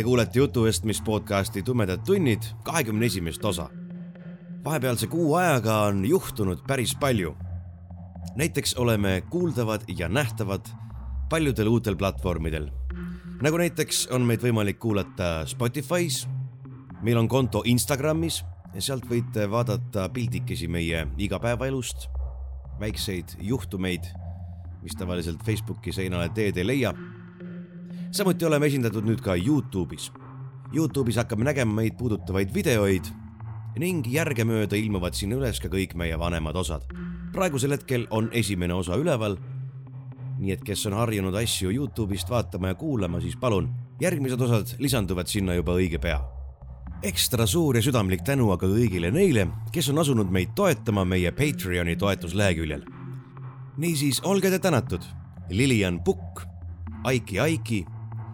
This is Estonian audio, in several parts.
Te kuulete jutuvestmis podcasti Tumedad tunnid kahekümne esimest osa. vahepealse kuu ajaga on juhtunud päris palju. näiteks oleme kuuldavad ja nähtavad paljudel uutel platvormidel. nagu näiteks on meid võimalik kuulata Spotify's, meil on konto Instagramis ja sealt võite vaadata pildikesi meie igapäevaelust, väikseid juhtumeid, mis tavaliselt Facebooki seinale teed ei leia samuti oleme esindatud nüüd ka Youtube'is. Youtube'is hakkame nägema meid puudutavaid videoid ning järgemööda ilmuvad sinna üles ka kõik meie vanemad osad. praegusel hetkel on esimene osa üleval. nii et kes on harjunud asju Youtube'ist vaatama ja kuulama, siis palun, järgmised osad lisanduvad sinna juba õige pea. ekstra suur ja südamlik tänu aga kõigile neile, kes on asunud meid toetama meie Patreoni toetusleheküljel. niisiis, olge te tänatud, Lilian Pukk, Aiki Aiki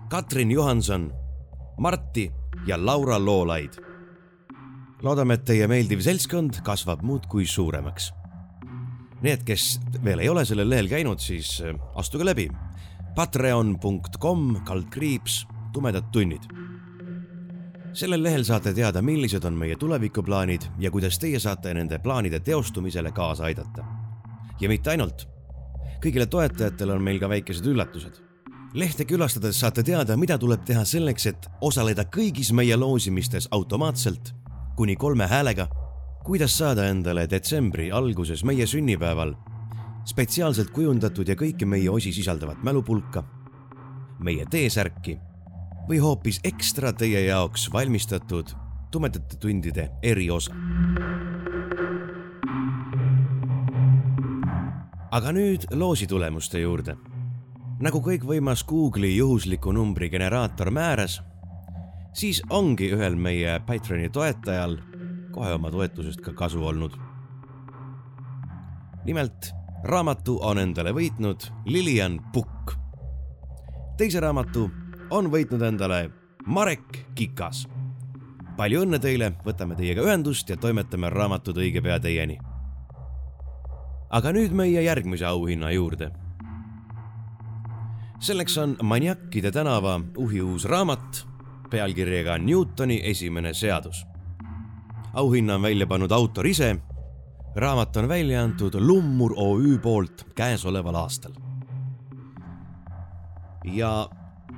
Katrin Johanson, Marti ja Laura Loolaid. loodame, et teie meeldiv seltskond kasvab muudkui suuremaks. Need, kes veel ei ole sellel lehel käinud, siis äh, astuge läbi. Patreon.com kaldkriips tumedad tunnid. sellel lehel saate teada, millised on meie tulevikuplaanid ja kuidas teie saate nende plaanide teostumisele kaasa aidata. ja mitte ainult. kõigile toetajatele on meil ka väikesed üllatused lehte külastades saate teada, mida tuleb teha selleks, et osaleda kõigis meie loosimistes automaatselt kuni kolme häälega. kuidas saada endale detsembri alguses meie sünnipäeval spetsiaalselt kujundatud ja kõiki meie osi sisaldavat mälupulka, meie T-särki või hoopis ekstra teie jaoks valmistatud tumedate tundide eriosa. aga nüüd loosi tulemuste juurde nagu kõikvõimas Google'i juhusliku numbri generaator määras, siis ongi ühel meie Patreoni toetajal kohe oma toetusest ka kasu olnud. nimelt raamatu on endale võitnud Lilian Pukk. teise raamatu on võitnud endale Marek Kikas. palju õnne teile, võtame teiega ühendust ja toimetame raamatud õige pea teieni. aga nüüd meie järgmise auhinna juurde selleks on Maniakide tänava uhiuus raamat pealkirjaga Newtoni esimene seadus. auhinna on välja pannud autor ise. raamat on välja antud Lummur OÜ poolt käesoleval aastal. ja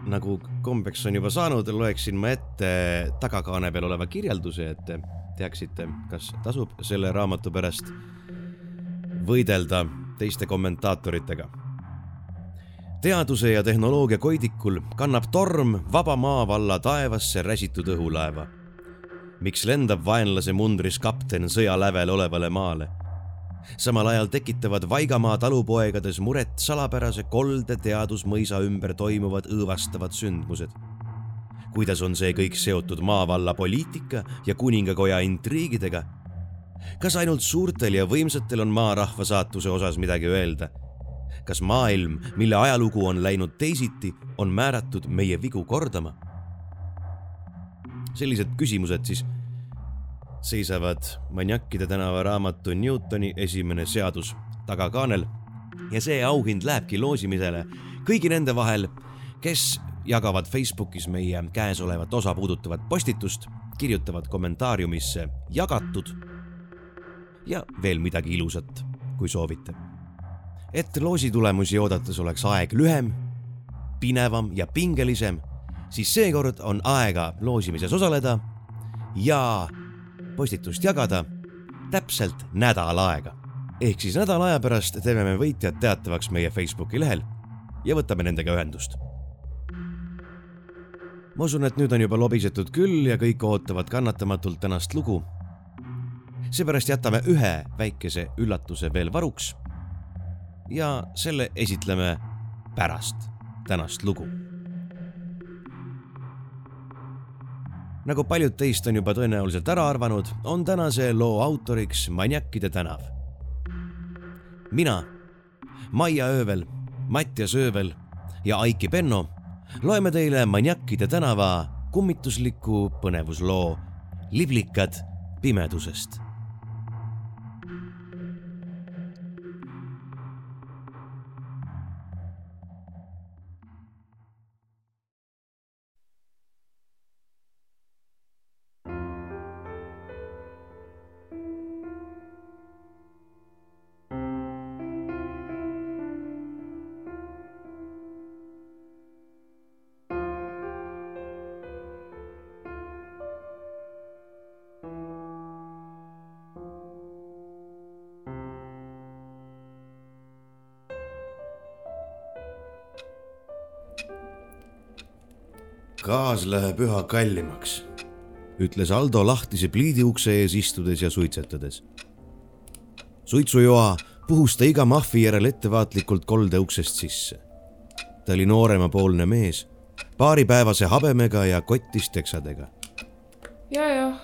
nagu kombeks on juba saanud, loeksin ma ette tagakaane peal oleva kirjelduse, et te teaksite, kas tasub selle raamatu pärast võidelda teiste kommentaatoritega teaduse ja tehnoloogia koidikul kannab torm vaba maavalla taevasse räsitud õhulaeva. miks lendab vaenlase mundris kapten sõja lävel olevale maale? samal ajal tekitavad Vaigamaa talupoegades muret salapärase kolde teadusmõisa ümber toimuvad õõvastavad sündmused. kuidas on see kõik seotud maavalla poliitika ja kuningakoja intriigidega? kas ainult suurtel ja võimsatel on maarahva saatuse osas midagi öelda? Kas maailm, mille ajalugu on läinud teisiti, on määratud meie vigu kordama? sellised küsimused siis seisavad Maniakide tänava raamatu Newtoni esimene seadus tagakaanel ja see auhind lähebki loosimisele kõigi nende vahel, kes jagavad Facebookis meie käesolevat osa puudutavat postitust, kirjutavad kommentaariumisse jagatud ja veel midagi ilusat, kui soovite et loosi tulemusi oodates oleks aeg lühem, pinevam ja pingelisem, siis seekord on aega loosimises osaleda ja postitust jagada täpselt nädal aega. ehk siis nädala aja pärast teeme me võitjad teatavaks meie Facebooki lehel ja võtame nendega ühendust. ma usun, et nüüd on juba lobisetud küll ja kõik ootavad kannatamatult tänast lugu. seepärast jätame ühe väikese üllatuse veel varuks ja selle esitleme pärast tänast lugu. nagu paljud teist on juba tõenäoliselt ära arvanud, on tänase loo autoriks Maniakide tänav. mina, Maia Öövel, Mattias Öövel ja Aiki Penno loeme teile Maniakide tänava kummitusliku põnevusloo Liblikad pimedusest gaas läheb üha kallimaks, ütles Aldo lahtise pliidiukse ees istudes ja suitsetades. suitsujoa puhus ta iga mahvi järel ettevaatlikult kolde uksest sisse. ta oli nooremapoolne mees, paaripäevase habemega ja kotis teksadega. ja, jah,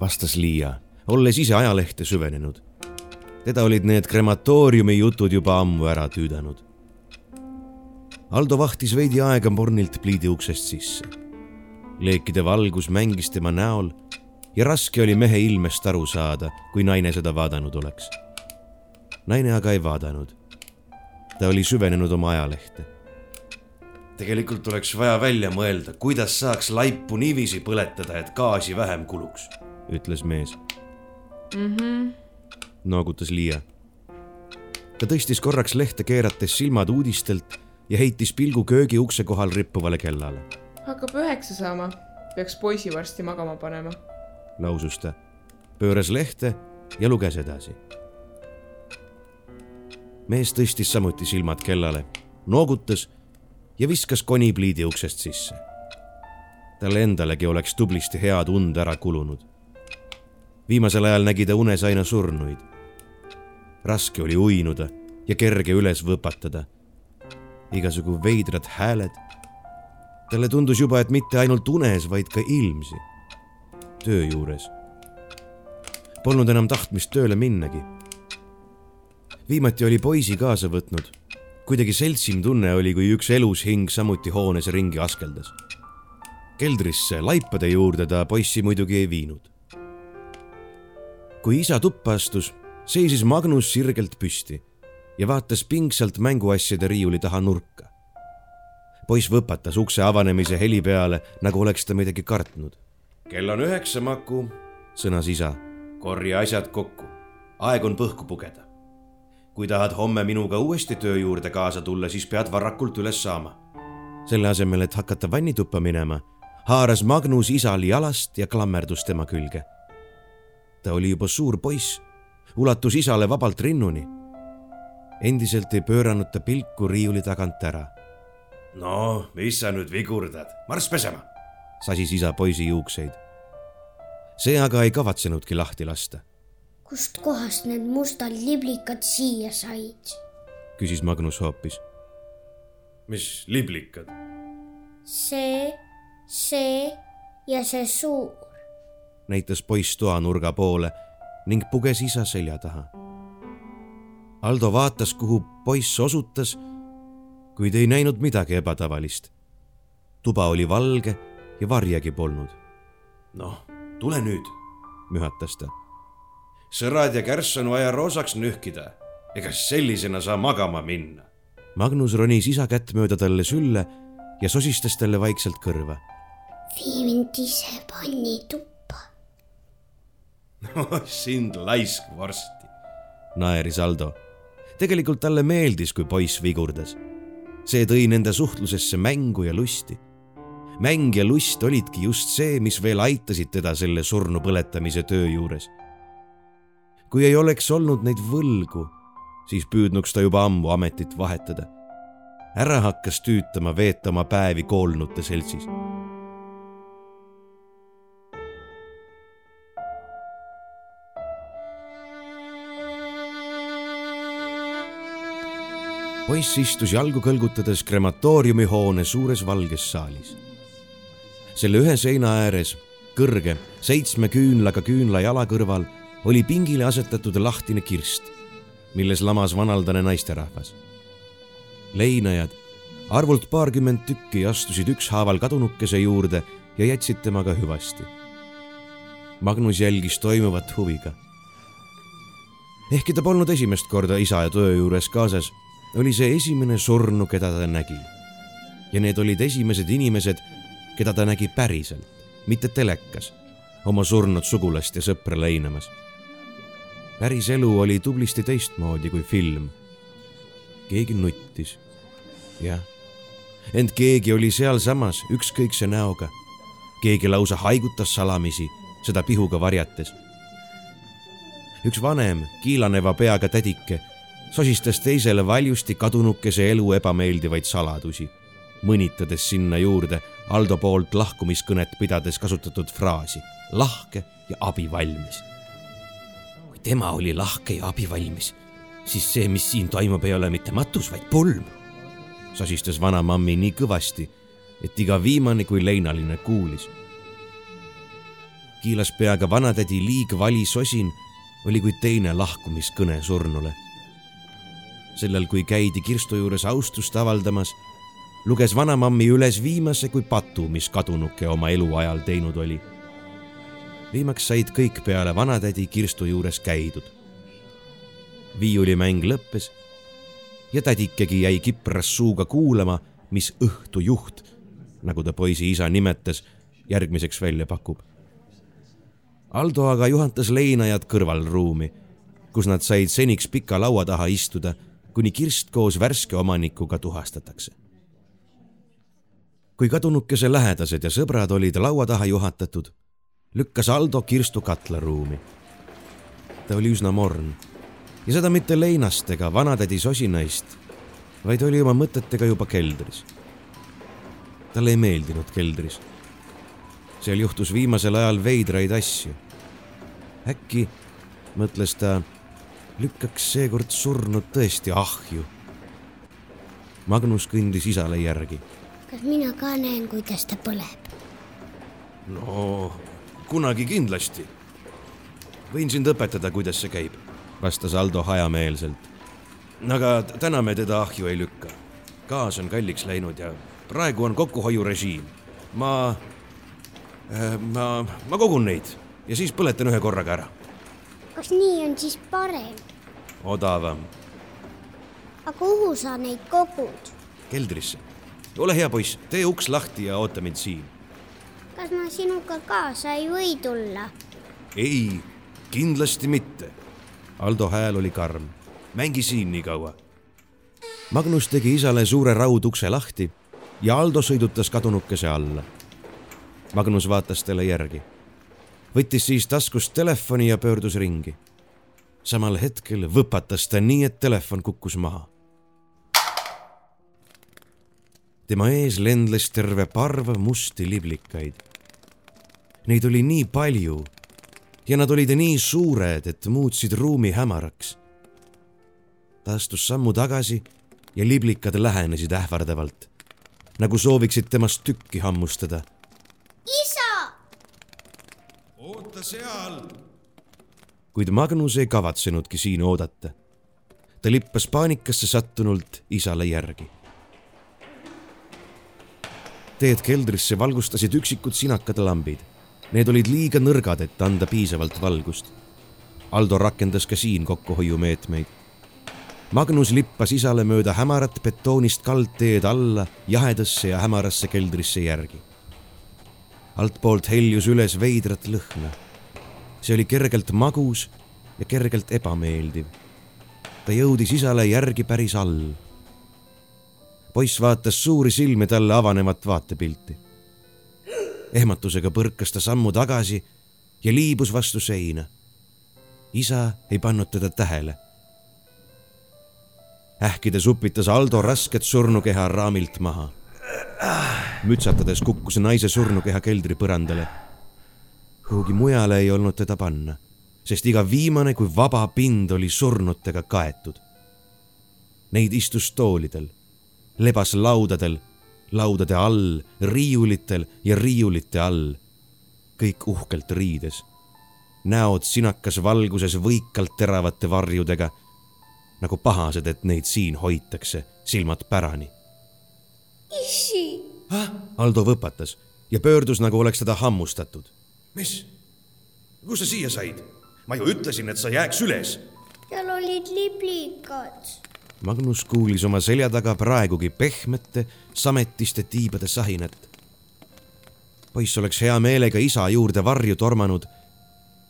vastas Liia, olles ise ajalehte süvenenud. teda olid need krematooriumi jutud juba ammu ära tüüdanud Aldo vahtis veidi aega mornilt pliidi uksest sisse. leekide valgus mängis tema näol ja raske oli mehe ilmest aru saada, kui naine seda vaadanud oleks. naine aga ei vaadanud. ta oli süvenenud oma ajalehte. tegelikult oleks vaja välja mõelda, kuidas saaks laipu niiviisi põletada, et gaasi vähem kuluks, ütles mees mm. -hmm. noogutas Liia. ta tõstis korraks lehte keerates silmad uudistelt ja heitis pilgu köögi ukse kohal rippuvale kellale. hakkab üheksa saama, peaks poisi varsti magama panema. lausus ta, pööras lehte ja luges edasi. mees tõstis samuti silmad kellale, noogutas ja viskas koni pliidi uksest sisse. talle endalegi oleks tublisti head und ära kulunud. viimasel ajal nägi ta unes aina surnuid. raske oli uinuda ja kerge üles võpatada igasugu veidrad hääled. talle tundus juba, et mitte ainult unes, vaid ka ilmsi. töö juures. Polnud enam tahtmist tööle minnagi. viimati oli poisi kaasa võtnud. kuidagi seltsim tunne oli, kui üks elus hing samuti hoones ringi askeldas. keldrisse laipade juurde ta poissi muidugi ei viinud. kui isa tuppa astus, seisis Magnus sirgelt püsti ja vaatas pingsalt mänguasjade riiuli taha nurka. poiss võpatas ukse avanemise heli peale, nagu oleks ta midagi kartnud. kell on üheksa, Maku, sõnas isa. korja asjad kokku, aeg on põhku pugeda. kui tahad homme minuga uuesti töö juurde kaasa tulla, siis pead varakult üles saama. selle asemel, et hakata vannituppa minema, haaras Magnus isal jalast ja klammerdus tema külge. ta oli juba suur poiss, ulatus isale vabalt rinnuni endiselt ei pööranud ta pilku riiuli tagant ära. no, mis sa nüüd vigurdad, marss pesema, sasis isa poisi juukseid. see aga ei kavatsenudki lahti lasta. kust kohast need mustad liblikad siia said? küsis Magnus hoopis. mis liblikad? see, see ja see suur. näitas poiss toanurga poole ning puges isa selja taha Aldo vaatas, kuhu poiss osutas, kuid ei näinud midagi ebatavalist. tuba oli valge ja varjegi polnud. noh, tule nüüd, mühatas ta. sõrad ja kärss on vaja roosaks nühkida, ega sellisena saa magama minna. Magnus ronis isa kätt mööda talle sülle ja sosistas talle vaikselt kõrva. vii mind ise pannituppa. no sind laisk vorsti, naeris Aldo tegelikult talle meeldis, kui poiss vigurdas. see tõi nende suhtlusesse mängu ja lusti. mäng ja lust olidki just see, mis veel aitasid teda selle surnu põletamise töö juures. kui ei oleks olnud neid võlgu, siis püüdnuks ta juba ammu ametit vahetada. ära hakkas tüütama veeta oma päevi koolnute seltsis poiss istus jalgu kõlgutades krematooriumihoone suures valges saalis. selle ühe seina ääres, kõrge, seitsme küünlaga küünla jala kõrval oli pingile asetatud lahtine kirst, milles lamas vanaldane naisterahvas. leinajad, arvult paarkümmend tükki, astusid ükshaaval kadunukese juurde ja jätsid temaga hüvasti. Magnus jälgis toimuvat huviga. ehkki ta polnud esimest korda isa ja töö juures kaasas, oli see esimene surnu, keda ta nägi. ja need olid esimesed inimesed, keda ta nägi päriselt, mitte telekas, oma surnud sugulast ja sõpra leinamas. päris elu oli tublisti teistmoodi kui film. keegi nuttis, jah, ent keegi oli sealsamas ükskõikse näoga. keegi lausa haigutas salamisi, seda pihuga varjates. üks vanem kiilaneva peaga tädike sosistas teisele valjusti kadunukese elu ebameeldivaid saladusi, mõnitades sinna juurde Aldo poolt lahkumiskõnet pidades kasutatud fraasi lahke ja abivalmis. kui tema oli lahke ja abivalmis, siis see, mis siin toimub, ei ole mitte matus, vaid pulm, sosistas vanamammi nii kõvasti, et iga viimane kui leinaline kuulis. kiilas peaga vanatädi liig vali sosin oli kui teine lahkumiskõne surnule sellel, kui käidi kirstu juures austust avaldamas, luges vanamammi üles viimase kui patu, mis kadunuke oma eluajal teinud oli. viimaks said kõik peale vanatädi kirstu juures käidud. viiulimäng lõppes ja tädikegi jäi kipras suuga kuulama, mis õhtujuht, nagu ta poisi isa nimetas, järgmiseks välja pakub. Aldo aga juhatas leinajad kõrvalruumi, kus nad said seniks pika laua taha istuda kuni kirst koos värske omanikuga tuhastatakse. kui kadunukese lähedased ja sõbrad olid laua taha juhatatud, lükkas Aldo kirstu katlaruumi. ta oli üsna morn ja seda mitte leinast ega vanatädi sosinaist, vaid oli oma mõtetega juba keldris. talle ei meeldinud keldris. seal juhtus viimasel ajal veidraid asju. äkki, mõtles ta lükkaks seekord surnud tõesti ahju. Magnus kõndis isale järgi. kas mina ka näen, kuidas ta põleb? no kunagi kindlasti. võin sind õpetada, kuidas see käib, vastas Aldo hajameelselt. aga täna me teda ahju ei lükka. gaas on kalliks läinud ja praegu on kokkuhoiurežiim. ma, ma, ma kogun neid ja siis põletan ühe korraga ära kas nii on siis parem? Odavam. aga kuhu sa neid kogud? keldrisse. ole hea poiss, tee uks lahti ja oota mind siin. kas ma sinuga kaasa ei või tulla? ei, kindlasti mitte. Aldo hääl oli karm. mängi siin nii kaua. Magnus tegi isale suure raudukse lahti ja Aldo sõidutas kadunukese alla. Magnus vaatas talle järgi võttis siis taskust telefoni ja pöördus ringi. Samal hetkel võpatas ta nii, et telefon kukkus maha. tema ees lendles terve parv musti liblikaid. Neid oli nii palju ja nad olid nii suured, et muutsid ruumi hämaraks. ta astus sammu tagasi ja liblikad lähenesid ähvardavalt, nagu sooviksid temast tükki hammustada oota seal. Kuid Magnus ei kavatsenudki siin oodata. ta lippas paanikasse sattunult isale järgi. teed keldrisse valgustasid üksikud sinakad lambid. Need olid liiga nõrgad, et anda piisavalt valgust. Aldo rakendas ka siin kokkuhoiumeetmeid. Magnus lippas isale mööda hämarat betoonist kaldteed alla jahedasse ja hämarasse keldrisse järgi altpoolt heljus üles veidrat lõhna. See oli kergelt magus ja kergelt ebameeldiv. ta jõudis isale järgi päris all. poiss vaatas suuri silmi talle avanevat vaatepilti. ehmatusega põrkas ta sammu tagasi ja liibus vastu seina. isa ei pannud teda tähele. ähkides upitas Aldo rasket surnukeha raamilt maha mütsatades kukkus naise surnukeha keldri põrandale. Kuhugi mujale ei olnud teda panna, sest iga viimane kui vaba pind oli surnutega kaetud. Neid istus toolidel, lebas laudadel, laudade all, riiulitel ja riiulite all. kõik uhkelt riides. näod sinakas valguses võikalt teravate varjudega, nagu pahased, et neid siin hoitakse, silmad pärani. issi, Aldo võpatas ja pöördus, nagu oleks teda hammustatud. Mis? kust sa siia said? ma ju ütlesin, et sa jääks üles. seal olid liblikad. Magnus kuulis oma selja taga praegugi pehmete, sametiste tiibade sahinat. poiss oleks hea meelega isa juurde varju tormanud,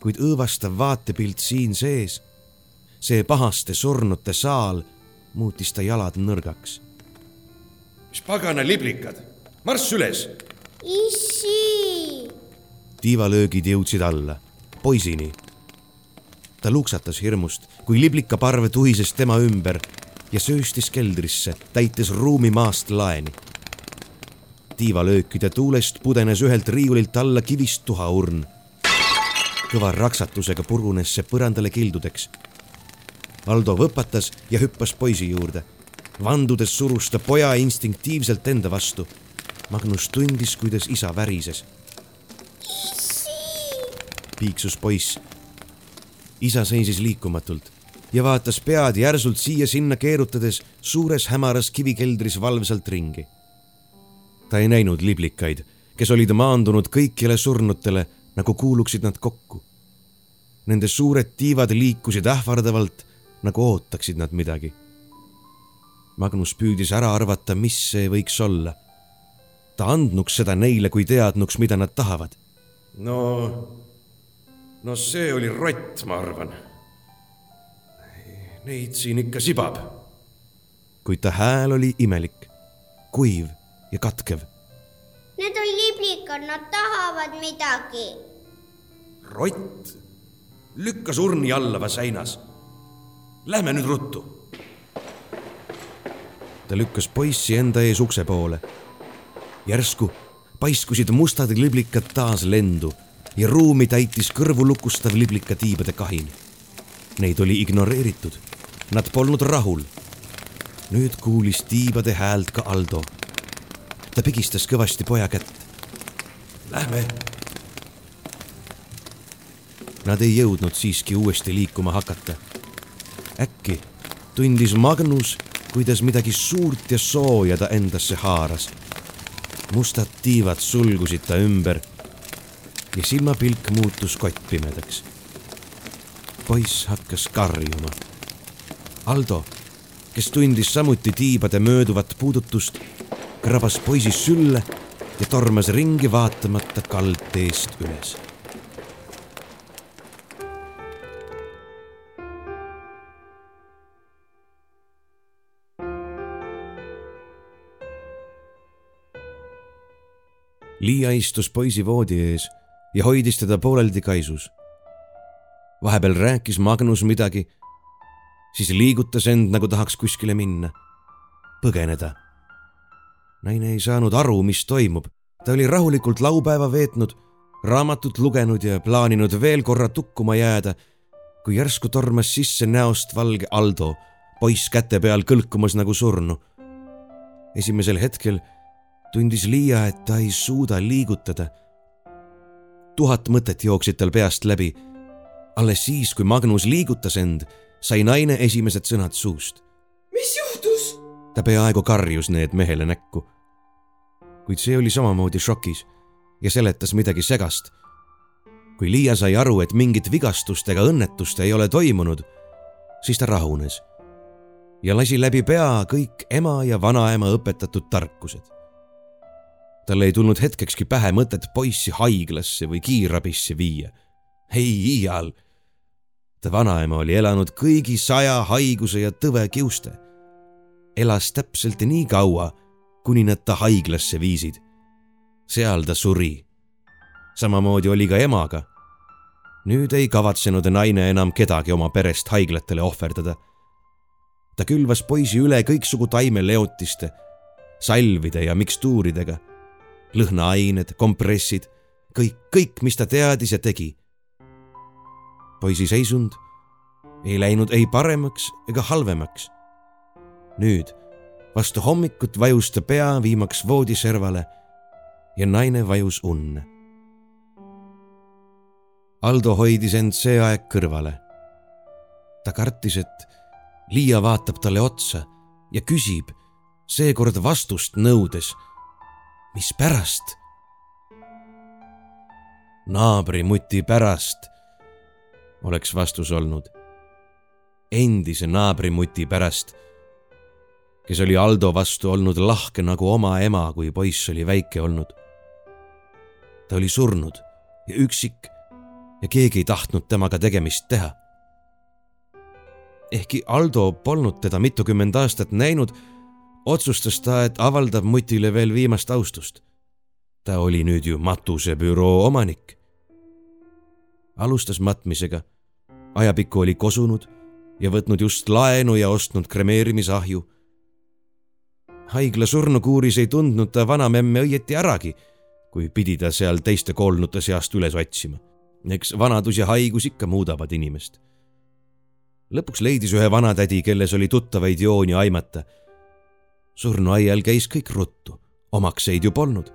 kuid õõvastav vaatepilt siin sees, see pahaste surnute saal, muutis ta jalad nõrgaks. mis pagana liblikad, marss üles. issi, tiivalöögid jõudsid alla, poisini. ta luksatas hirmust, kui liblikaparv tuhises tema ümber ja sööstis keldrisse, täites ruumi maast laeni. tiivalöökide tuulest pudenes ühelt riiulilt alla kivist tuhaurn. kõva raksatusega purunes see põrandale kildudeks. Aldo võpatas ja hüppas poisi juurde. vandudes surus ta poja instinktiivselt enda vastu. Magnus tundis, kuidas isa värises piiksus poiss. isa seisis liikumatult ja vaatas pead järsult siia-sinna keerutades suures hämaras kivikeldris valvsalt ringi. ta ei näinud liblikaid, kes olid maandunud kõikjale surnutele, nagu kuuluksid nad kokku. Nende suured tiivad liikusid ähvardavalt, nagu ootaksid nad midagi. Magnus püüdis ära arvata, mis see võiks olla. ta andnuks seda neile, kui teadnuks, mida nad tahavad no, no see oli rott, ma arvan. Neid siin ikka sibab. kuid ta hääl oli imelik, kuiv ja katkev. need on liblikad, nad tahavad midagi. rott, lükka surni alla vaseinas. Lähme nüüd ruttu. ta lükkas poissi enda ees ukse poole. järsku paiskusid mustad liblikad taas lendu ja ruumi täitis kõrvulukustav liblikatiibade kahin. Neid oli ignoreeritud, nad polnud rahul. nüüd kuulis tiibade häält ka Aldo. ta pigistas kõvasti poja kätt. Lähme. Nad ei jõudnud siiski uuesti liikuma hakata. äkki tundis Magnus, kuidas midagi suurt ja sooja ta endasse haaras. Mustad tiivad sulgusid ta ümber ja silmapilk muutus kottpimedaks. poiss hakkas karjuma. Aldo, kes tundis samuti tiibade mööduvat puudutust, krabas poisi sülle ja tormas ringi vaatamata kaldteest üles Liia istus poisi voodi ees ja hoidis teda pooleldi kaisus. vahepeal rääkis Magnus midagi, siis liigutas end, nagu tahaks kuskile minna, põgeneda. naine ei saanud aru, mis toimub. ta oli rahulikult laupäeva veetnud, raamatut lugenud ja plaaninud veel korra tukkuma jääda, kui järsku tormas sisse näost valge Aldo, poiss käte peal kõlkumas nagu surnu. esimesel hetkel tundis Liia, et ta ei suuda liigutada. tuhat mõtet jooksid tal peast läbi. alles siis, kui Magnus liigutas end, sai naine esimesed sõnad suust. mis juhtus? ta peaaegu karjus need mehele näkku. kuid see oli samamoodi šokis ja seletas midagi segast. kui Liia sai aru, et mingit vigastust ega õnnetust ei ole toimunud, siis ta rahunes ja lasi läbi pea kõik ema ja vanaema õpetatud tarkused tal ei tulnud hetkekski pähe mõtet poissi haiglasse või kiirabisse viia. ei iial. ta vanaema oli elanud kõigi saja haiguse ja tõve kiuste. elas täpselt nii kaua, kuni nad ta haiglasse viisid. seal ta suri. samamoodi oli ka emaga. nüüd ei kavatsenud naine enam kedagi oma perest haiglatele ohverdada. ta külvas poisi üle kõiksugu taimeleotiste, salvide ja mikstuuridega lõhnaained, kompressid, kõik, kõik, mis ta teadis ja tegi. poisi seisund ei läinud ei paremaks ega halvemaks. nüüd, vastu hommikut vajus ta pea viimaks voodiservale ja naine vajus unne. Aldo hoidis end see aeg kõrvale. ta kartis, et Liia vaatab talle otsa ja küsib, seekord vastust nõudes. Mispärast? naabrimuti pärast, oleks vastus olnud. endise naabrimuti pärast, kes oli Aldo vastu olnud lahke nagu oma ema, kui poiss oli väike olnud. ta oli surnud ja üksik ja keegi ei tahtnud temaga tegemist teha. ehkki Aldo polnud teda mitukümmend aastat näinud, otsustas ta, et avaldab mutile veel viimast austust ta oli nüüd ju matusebüroo omanik. alustas matmisega, ajapikku oli kosunud ja võtnud just laenu ja ostnud kremeerimisahju. haigla surnukuuris ei tundnud ta vanamemme õieti äragi, kui pidi ta seal teiste koolnute seast üles otsima. eks vanadus ja haigus ikka muudavad inimest. lõpuks leidis ühe vanatädi, kelles oli tuttavaid jooni aimata. Surnuaial käis kõik ruttu, omakseid ju polnud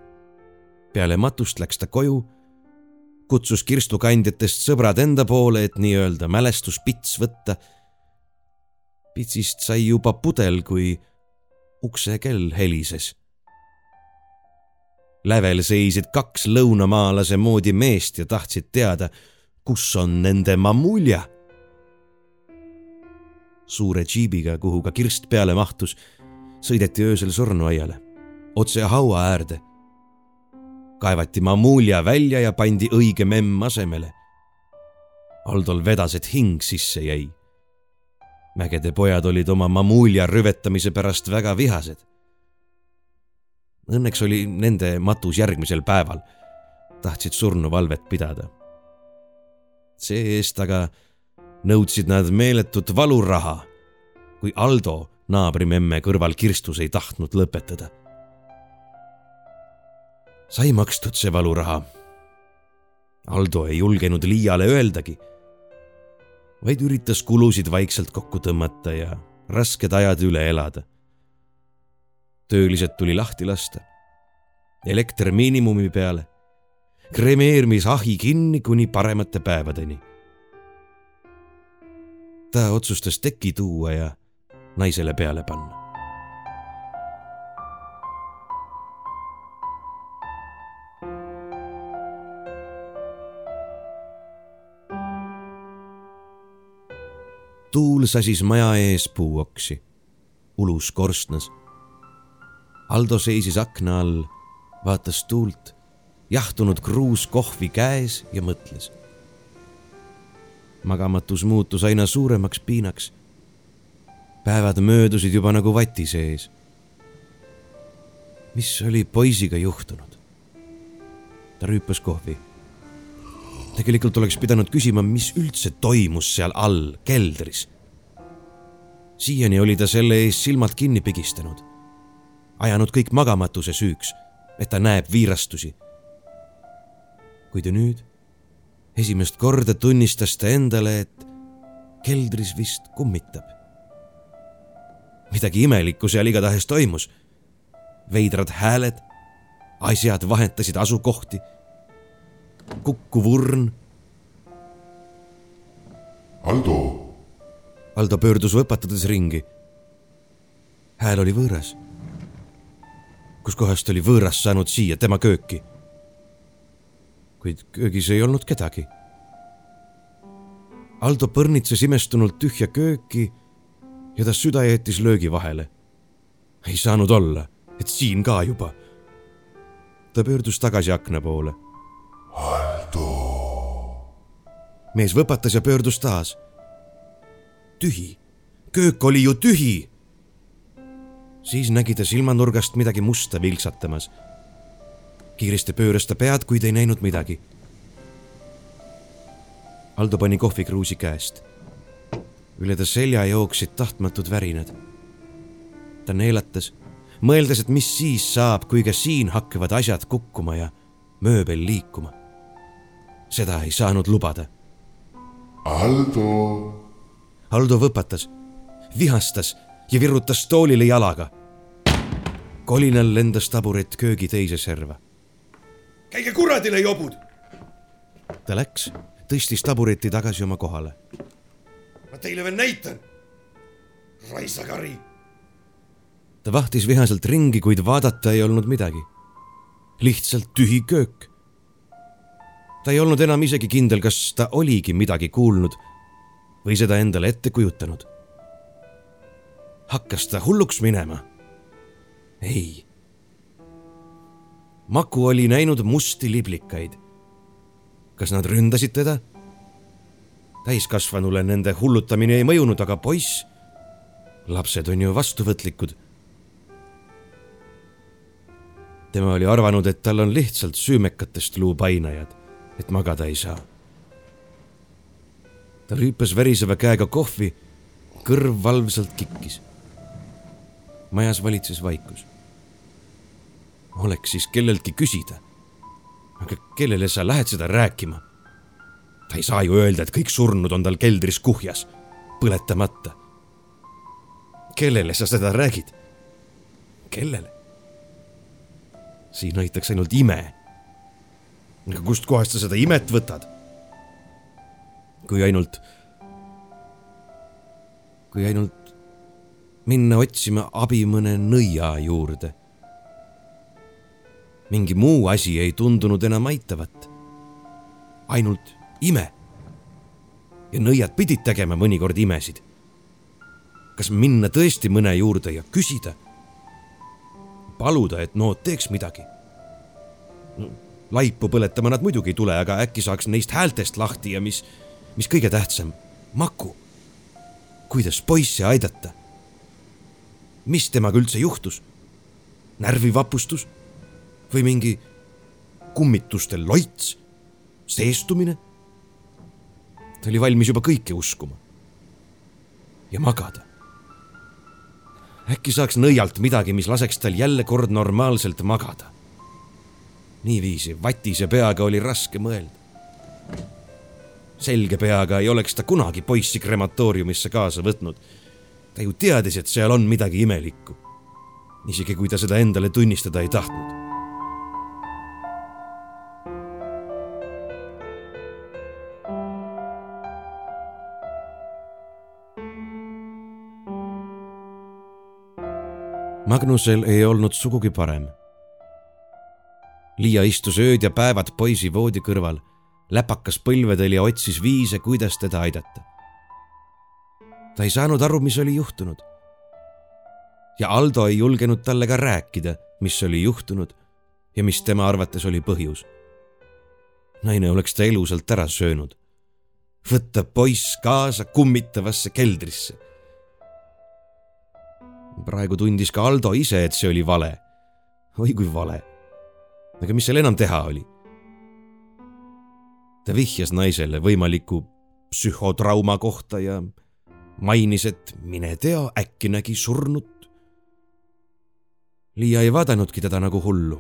peale matust läks ta koju, kutsus kirstukandjatest sõbrad enda poole, et nii-öelda mälestuspits võtta. pitsist sai juba pudel, kui uksekell helises. lävel seisid kaks lõunamaalase moodi meest ja tahtsid teada, kus on nende mamulja. suure džiibiga, kuhu ka kirst peale mahtus, sõideti öösel surnuaiale, otse haua äärde kaevati mamulja välja ja pandi õige memm asemele. Aldol vedas, et hing sisse jäi. mägede pojad olid oma mamulja rüvetamise pärast väga vihased. Õnneks oli nende matus järgmisel päeval. tahtsid surnuvalvet pidada. see-eest aga nõudsid nad meeletut valuraha, kui Aldo naabrimemme kõrval kirstus ei tahtnud lõpetada sai makstud see valuraha. Aldo ei julgenud Liiale öeldagi, vaid üritas kulusid vaikselt kokku tõmmata ja rasked ajad üle elada. töölised tuli lahti lasta, elekter miinimumi peale, kremeerimisahi kinni kuni paremate päevadeni. ta otsustas teki tuua ja naisele peale panna. tuul sasis maja ees puuoksi, ulus korstnas. Aldo seisis akna all, vaatas tuult, jahtunud kruus kohvi käes ja mõtles. magamatus muutus aina suuremaks piinaks. Päevad möödusid juba nagu vati sees. mis oli poisiga juhtunud? ta rüüpas kohvi tegelikult oleks pidanud küsima, mis üldse toimus seal all keldris. siiani oli ta selle ees silmad kinni pigistanud, ajanud kõik magamatuse süüks, et ta näeb viirastusi. kuid nüüd esimest korda tunnistas ta endale, et keldris vist kummitab. Midagi imelikku seal igatahes toimus. veidrad hääled, asjad vahetasid asukohti kukkuv urn. Aldo. Aldo pöördus võpatades ringi. hääl oli võõras. kuskohast oli võõras saanud siia tema kööki? kuid köögis ei olnud kedagi. Aldo põrnitses imestunult tühja kööki ja ta süda jättis löögi vahele. ei saanud olla, et siin ka juba. ta pöördus tagasi akna poole Aldo. mees võpatas ja pöördus taas. tühi, köök oli ju tühi. siis nägi ta silmanurgast midagi musta vilksatamas. kiiresti pööras ta pead, kuid ei näinud midagi. Aldo pani kohvikruusi käest. Üle ta selja jooksid tahtmatud värinad. ta neelatas, mõeldes, et mis siis saab, kui ka siin hakkavad asjad kukkuma ja mööbel liikuma seda ei saanud lubada. Aldo. Aldo võpatas, vihastas ja virutas toolile jalaga. kolinal lendas taburet köögi teise serva. käige kuradile, jobud! ta läks, tõstis tabureti tagasi oma kohale. Ma teile veel näitan. raisakari. ta vahtis vihaselt ringi, kuid vaadata ei olnud midagi. lihtsalt tühi köök. ta ei olnud enam isegi kindel, kas ta oligi midagi kuulnud või seda endale ette kujutanud. hakkas ta hulluks minema? ei. Maku oli näinud musti liblikaid. kas nad ründasid teda? Täiskasvanule nende hullutamine ei mõjunud, aga poiss, lapsed on ju vastuvõtlikud. tema oli arvanud, et tal on lihtsalt süümekatest luupainajad, et magada ei saa ta rüüpas väriseva käega kohvi, kõrv valvsalt kikkis. majas valitses vaikus. oleks siis kelleltki küsida. aga kellele sa lähed seda rääkima? Ta ei saa ju öelda, et kõik surnud on tal keldris kuhjas, põletamata. kellele sa seda räägid? kellele? siin aitaks ainult ime. aga kustkohast sa seda imet võtad? kui ainult, kui ainult minna otsima abi mõne nõia juurde. mingi muu asi ei tundunud enam aitavat. ainult ime. ja nõiad pidid tegema mõnikord imesid. kas minna tõesti mõne juurde ja küsida? paluda, et nood teeks midagi no,? laipu põletama nad muidugi ei tule, aga äkki saaks neist häältest lahti ja mis mis kõige tähtsam, Maku. kuidas poissi aidata? mis temaga üldse juhtus? närvivapustus või mingi kummituste loits, seestumine? Ta oli valmis juba kõike uskuma. ja magada. äkki saaks nõialt midagi, mis laseks tal jälle kord normaalselt magada. niiviisi vatise peaga oli raske mõelda selge peaga ei oleks ta kunagi poissi krematooriumisse kaasa võtnud. ta ju teadis, et seal on midagi imelikku. isegi kui ta seda endale tunnistada ei tahtnud. Magnusel ei olnud sugugi parem. Liia istus ööd ja päevad poisi voodi kõrval läpakas põlvedel ja otsis viise, kuidas teda aidata. ta ei saanud aru, mis oli juhtunud. ja Aldo ei julgenud talle ka rääkida, mis oli juhtunud ja mis tema arvates oli põhjus. naine oleks ta elusalt ära söönud. võtta poiss kaasa kummitavasse keldrisse. Praegu tundis ka Aldo ise, et see oli vale. oi kui vale. aga mis seal enam teha oli ta vihjas naisele võimaliku psühhotrauma kohta ja mainis, et mine tea, äkki nägi surnut. Liia ei vaadanudki teda nagu hullu.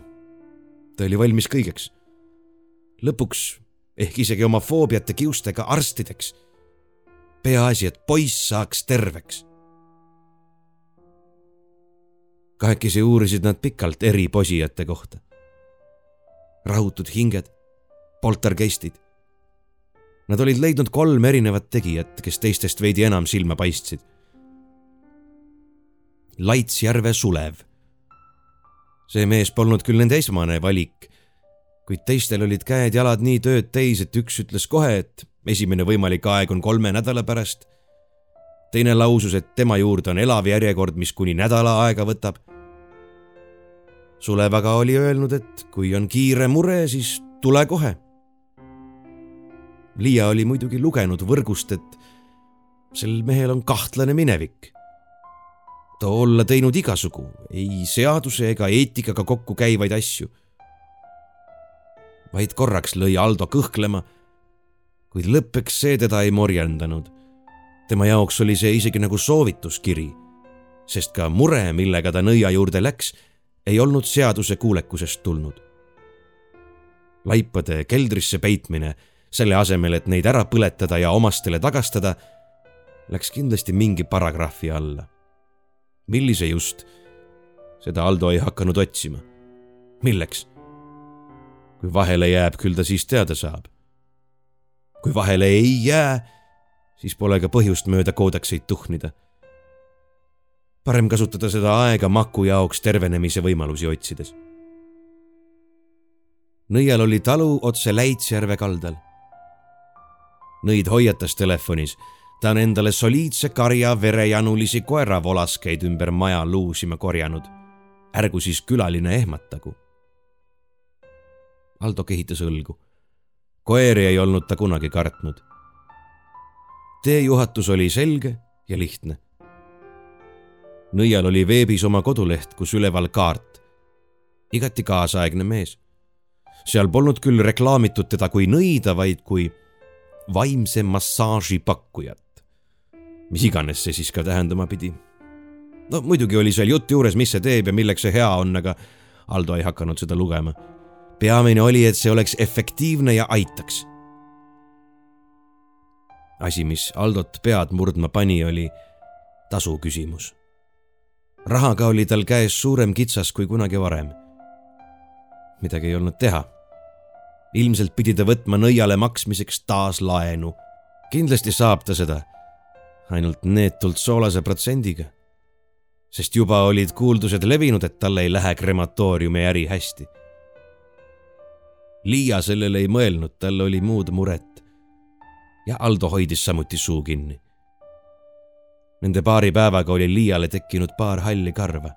ta oli valmis kõigeks. lõpuks ehk isegi oma foobiate kiustega arstideks. peaasi, et poiss saaks terveks. Kahekesi uurisid nad pikalt eri posijate kohta. rahutud hinged, poltergeistid Nad olid leidnud kolm erinevat tegijat, kes teistest veidi enam silma paistsid. Laitsjärve Sulev. see mees polnud küll nende esmane valik, kuid teistel olid käed-jalad nii tööd täis, et üks ütles kohe, et esimene võimalik aeg on kolme nädala pärast. Teine lausus, et tema juurde on elav järjekord, mis kuni nädala aega võtab. Sulev aga oli öelnud, et kui on kiire mure, siis tule kohe Liia oli muidugi lugenud võrgust, et sel mehel on kahtlane minevik. ta olla teinud igasugu, ei seaduse ega eetikaga kokku käivaid asju. vaid korraks lõi Aldo kõhklema, kuid lõppeks see teda ei morjendanud. Tema jaoks oli see isegi nagu soovituskiri, sest ka mure, millega ta nõia juurde läks, ei olnud seaduse kuulekusest tulnud. laipade keldrisse peitmine selle asemel, et neid ära põletada ja omastele tagastada, läks kindlasti mingi paragrahvi alla. millise just, seda Aldo ei hakanud otsima. milleks? kui vahele jääb, küll ta siis teada saab. kui vahele ei jää, siis pole ka põhjust mööda koodekseid tuhnida. parem kasutada seda aega maku jaoks tervenemise võimalusi otsides. nõial oli talu otse Läitsjärve kaldal. nõid hoiatas telefonis ta on endale soliidse karja verejanulisi koeravolaskeid ümber maja luusima korjanud. ärgu siis külaline ehmatagu. Aldo kehitas õlgu. koeri ei olnud ta kunagi kartnud. Teejuhatus oli selge ja lihtne. nõial oli veebis oma koduleht, kus üleval kaart. igati kaasaegne mees. seal polnud küll reklaamitud teda kui nõida, vaid kui vaimse massaaži pakkujat mis iganes see siis ka tähendama pidi. no muidugi oli seal jutt juures, mis see teeb ja milleks see hea on, aga Aldo ei hakanud seda lugema. peamine oli, et see oleks efektiivne ja aitaks. Asi, mis Aldot pead murdma pani, oli tasu küsimus. rahaga oli tal käes suurem kitsas kui kunagi varem. midagi ei olnud teha. ilmselt pidi ta võtma nõiale maksmiseks taas laenu. kindlasti saab ta seda ainult neetult soolase protsendiga. sest juba olid kuuldused levinud, et tal ei lähe krematooriumi äri hästi. Liia sellele ei mõelnud, tal oli muud muret. Ja Aldo hoidis samuti suu kinni. Nende paari päevaga oli Liiale tekkinud paar halli karva.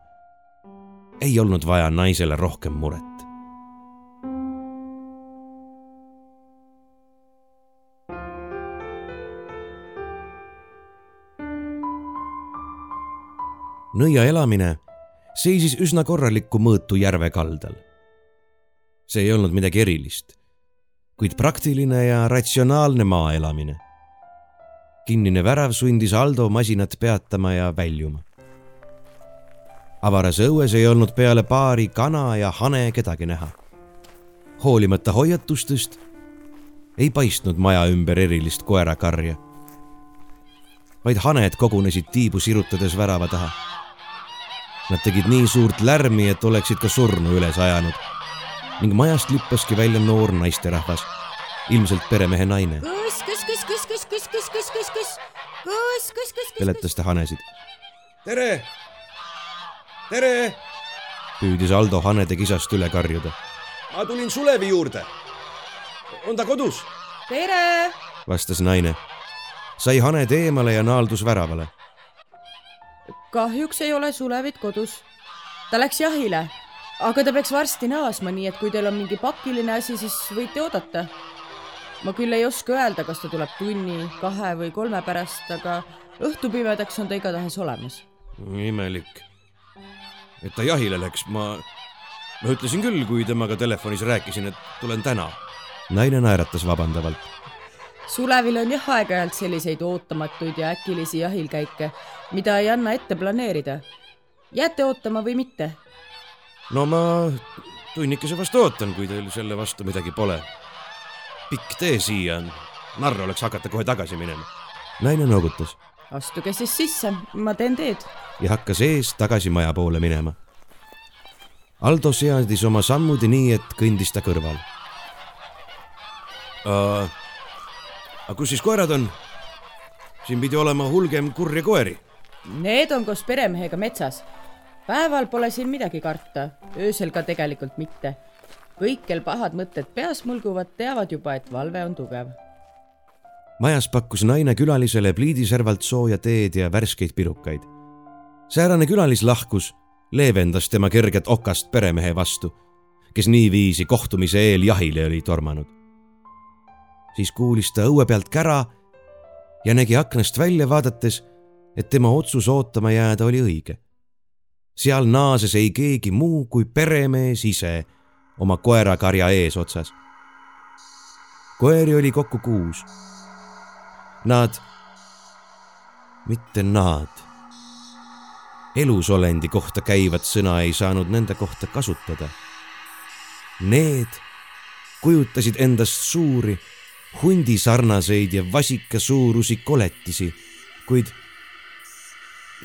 ei olnud vaja naisele rohkem muret. nõia elamine seisis üsna korralikku mõõtu järve kaldal. see ei olnud midagi erilist, kuid praktiline ja ratsionaalne maaelamine. kinnine värav sundis Aldo masinat peatama ja väljuma. avaras õues ei olnud peale paari kana ja hane kedagi näha. hoolimata hoiatustest ei paistnud maja ümber erilist koerakarja vaid haned kogunesid tiibu sirutades värava taha Nad tegid nii suurt lärmi, et oleksid ka surnu üles ajanud. Ning majast lippaski välja noor naisterahvas, ilmselt peremehe naine. kus, kus, kus, kus, kus, kus, kus, kus, kus, kus, kus, kus, kus, peletas ta hanesid. tere, tere. püüdis Aldo hanede kisast üle karjuda. ma tulin Sulevi juurde. on ta kodus? tere, vastas naine. sai haned eemale ja naaldus väravale kahjuks ei ole Sulevit kodus. ta läks jahile, aga ta peaks varsti naasma, nii et kui teil on mingi pakiline asi, siis võite oodata. ma küll ei oska öelda, kas ta tuleb tunni, kahe või kolme pärast, aga õhtupimedaks on ta igatahes olemas. imelik, et ta jahile läks, ma, ma ütlesin küll, kui temaga telefonis rääkisin, et tulen täna. naine naeratas vabandavalt Sulevil on jah aeg-ajalt selliseid ootamatuid ja äkilisi jahilkäike, mida ei anna ette planeerida. jääte ootama või mitte? No ma tunnikese vastu ootan, kui teil selle vastu midagi pole. pikk tee siia on, narr oleks hakata kohe tagasi minema. naine noogutas. astuge siis sisse, ma teen teed. ja hakkas ees tagasi maja poole minema. Aldo seadis oma sammud nii, et kõndis ta kõrval uh, aga kus siis koerad on? siin pidi olema hulgem kurje koeri. Need on koos peremehega metsas. Päeval pole siin midagi karta, öösel ka tegelikult mitte. kõik, kel pahad mõtted peas mulguvad, teavad juba, et valve on tugev. majas pakkus naine külalisele pliidiservalt sooja teed ja värskeid pirukaid. säärane külalislahkus leevendas tema kerget okast peremehe vastu, kes niiviisi kohtumise eel jahile oli tormanud siis kuulis ta õue pealt kära ja nägi aknast välja vaadates, et tema otsus ootama jääda oli õige. Seal naases ei keegi muu kui peremees ise oma koerakarja eesotsas. koeri oli kokku kuus. Nad, mitte nad, elusolendi kohta käivat sõna ei saanud nende kohta kasutada. Need kujutasid endast suuri hundisarnaseid ja vasikasuurusi koletisi, kuid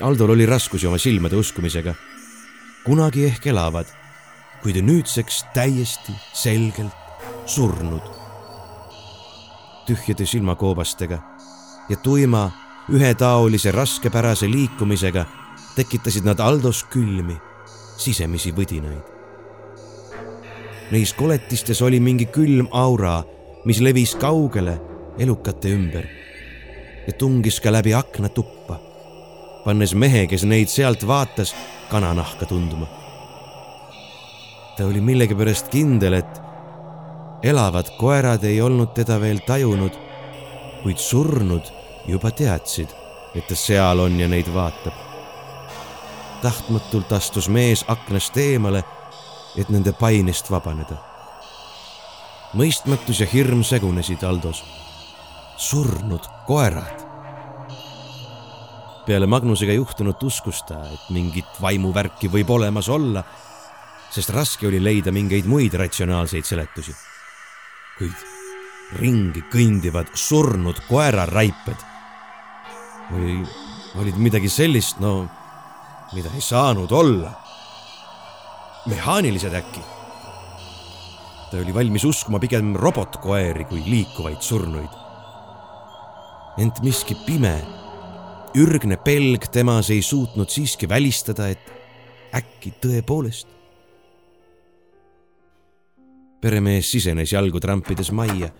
Aldol oli raskusi oma silmade uskumisega. kunagi ehk elavad, kuid nüüdseks täiesti selgelt surnud. tühjade silmakoobastega ja tuima ühetaolise raskepärase liikumisega tekitasid nad Aldos külmi, sisemisi võdinaid. Neis koletistes oli mingi külm aura, mis levis kaugele elukate ümber ja tungis ka läbi akna tuppa, pannes mehe, kes neid sealt vaatas, kananahka tundma. ta oli millegipärast kindel, et elavad koerad ei olnud teda veel tajunud, kuid surnud juba teadsid, et ta seal on ja neid vaatab. tahtmatult astus mees aknast eemale, et nende painist vabaneda. mõistmatus ja hirm segunesid Aldos. surnud koerad. Peale Magnusega juhtunut uskus ta, et mingit vaimuvärki võib olemas olla, sest raske oli leida mingeid muid ratsionaalseid seletusi. kuid ringi kõndivad surnud koeraraiped või olid midagi sellist, no mida ei saanud olla. mehaanilised äkki? ta oli valmis uskuma pigem robotkoeri kui liikuvaid surnuid ent miski pime, ürgne pelg temas ei suutnud siiski välistada, et äkki tõepoolest. peremees sisenes jalgu trampides majja,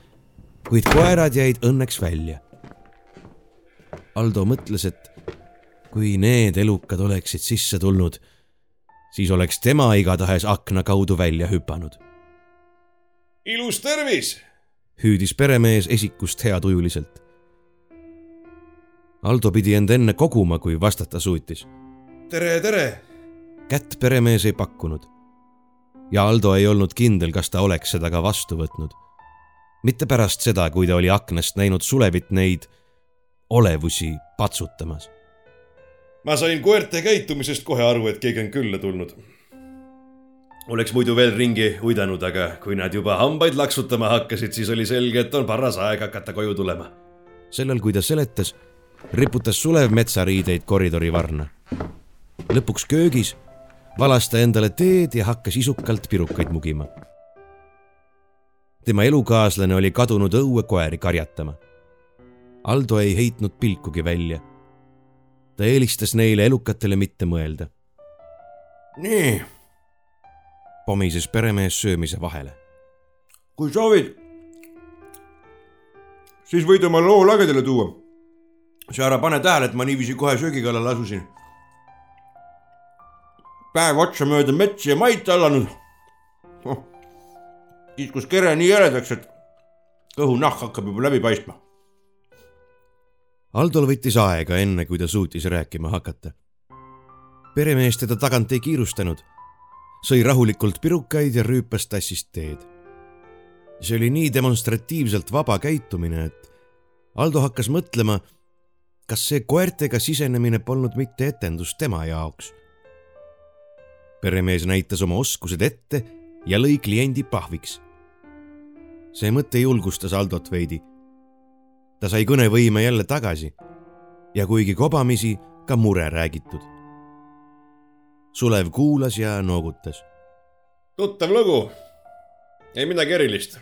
kuid koerad jäid õnneks välja. Aldo mõtles, et kui need elukad oleksid sisse tulnud, siis oleks tema igatahes akna kaudu välja hüpanud. ilus tervis! hüüdis peremees esikust heatujuliselt Aldo pidi end enne koguma, kui vastata suutis. tere, tere! kätt peremees ei pakkunud. ja Aldo ei olnud kindel, kas ta oleks seda ka vastu võtnud. mitte pärast seda, kui ta oli aknast näinud Sulevit neid olevusi patsutamas. ma sain koerte käitumisest kohe aru, et keegi on külla tulnud. oleks muidu veel ringi uidanud, aga kui nad juba hambaid laksutama hakkasid, siis oli selge, et on paras aeg hakata koju tulema. sellal, kui ta seletas riputas Sulev metsariideid koridori varna. lõpuks köögis valas ta endale teed ja hakkas isukalt pirukaid mugima. tema elukaaslane oli kadunud õue koeri karjatama. Aldo ei heitnud pilkugi välja. ta eelistas neile elukatele mitte mõelda. nii. pomises peremees söömise vahele. kui soovid, siis võid oma loo lagedale tuua sa ära pane tähele, et ma niiviisi kohe söögi kallale asusin. päev otsa mööda metsi ja maid tallanud oh.. kiskus kere nii jäledaks, et kõhunahk hakkab juba läbi paistma. Aldol võttis aega, enne kui ta suutis rääkima hakata. peremees teda tagant ei kiirustanud, sõi rahulikult pirukaid ja rüüpas tassist teed. see oli nii demonstratiivselt vaba käitumine, et Aldo hakkas mõtlema kas see koertega sisenemine polnud mitte etendus tema jaoks? peremees näitas oma oskused ette ja lõi kliendi pahviks. see mõte julgustas Aldot veidi. ta sai kõnevõime jälle tagasi ja kuigi kobamisi, ka mure räägitud. Sulev kuulas ja noogutas. tuttav lugu, ei midagi erilist.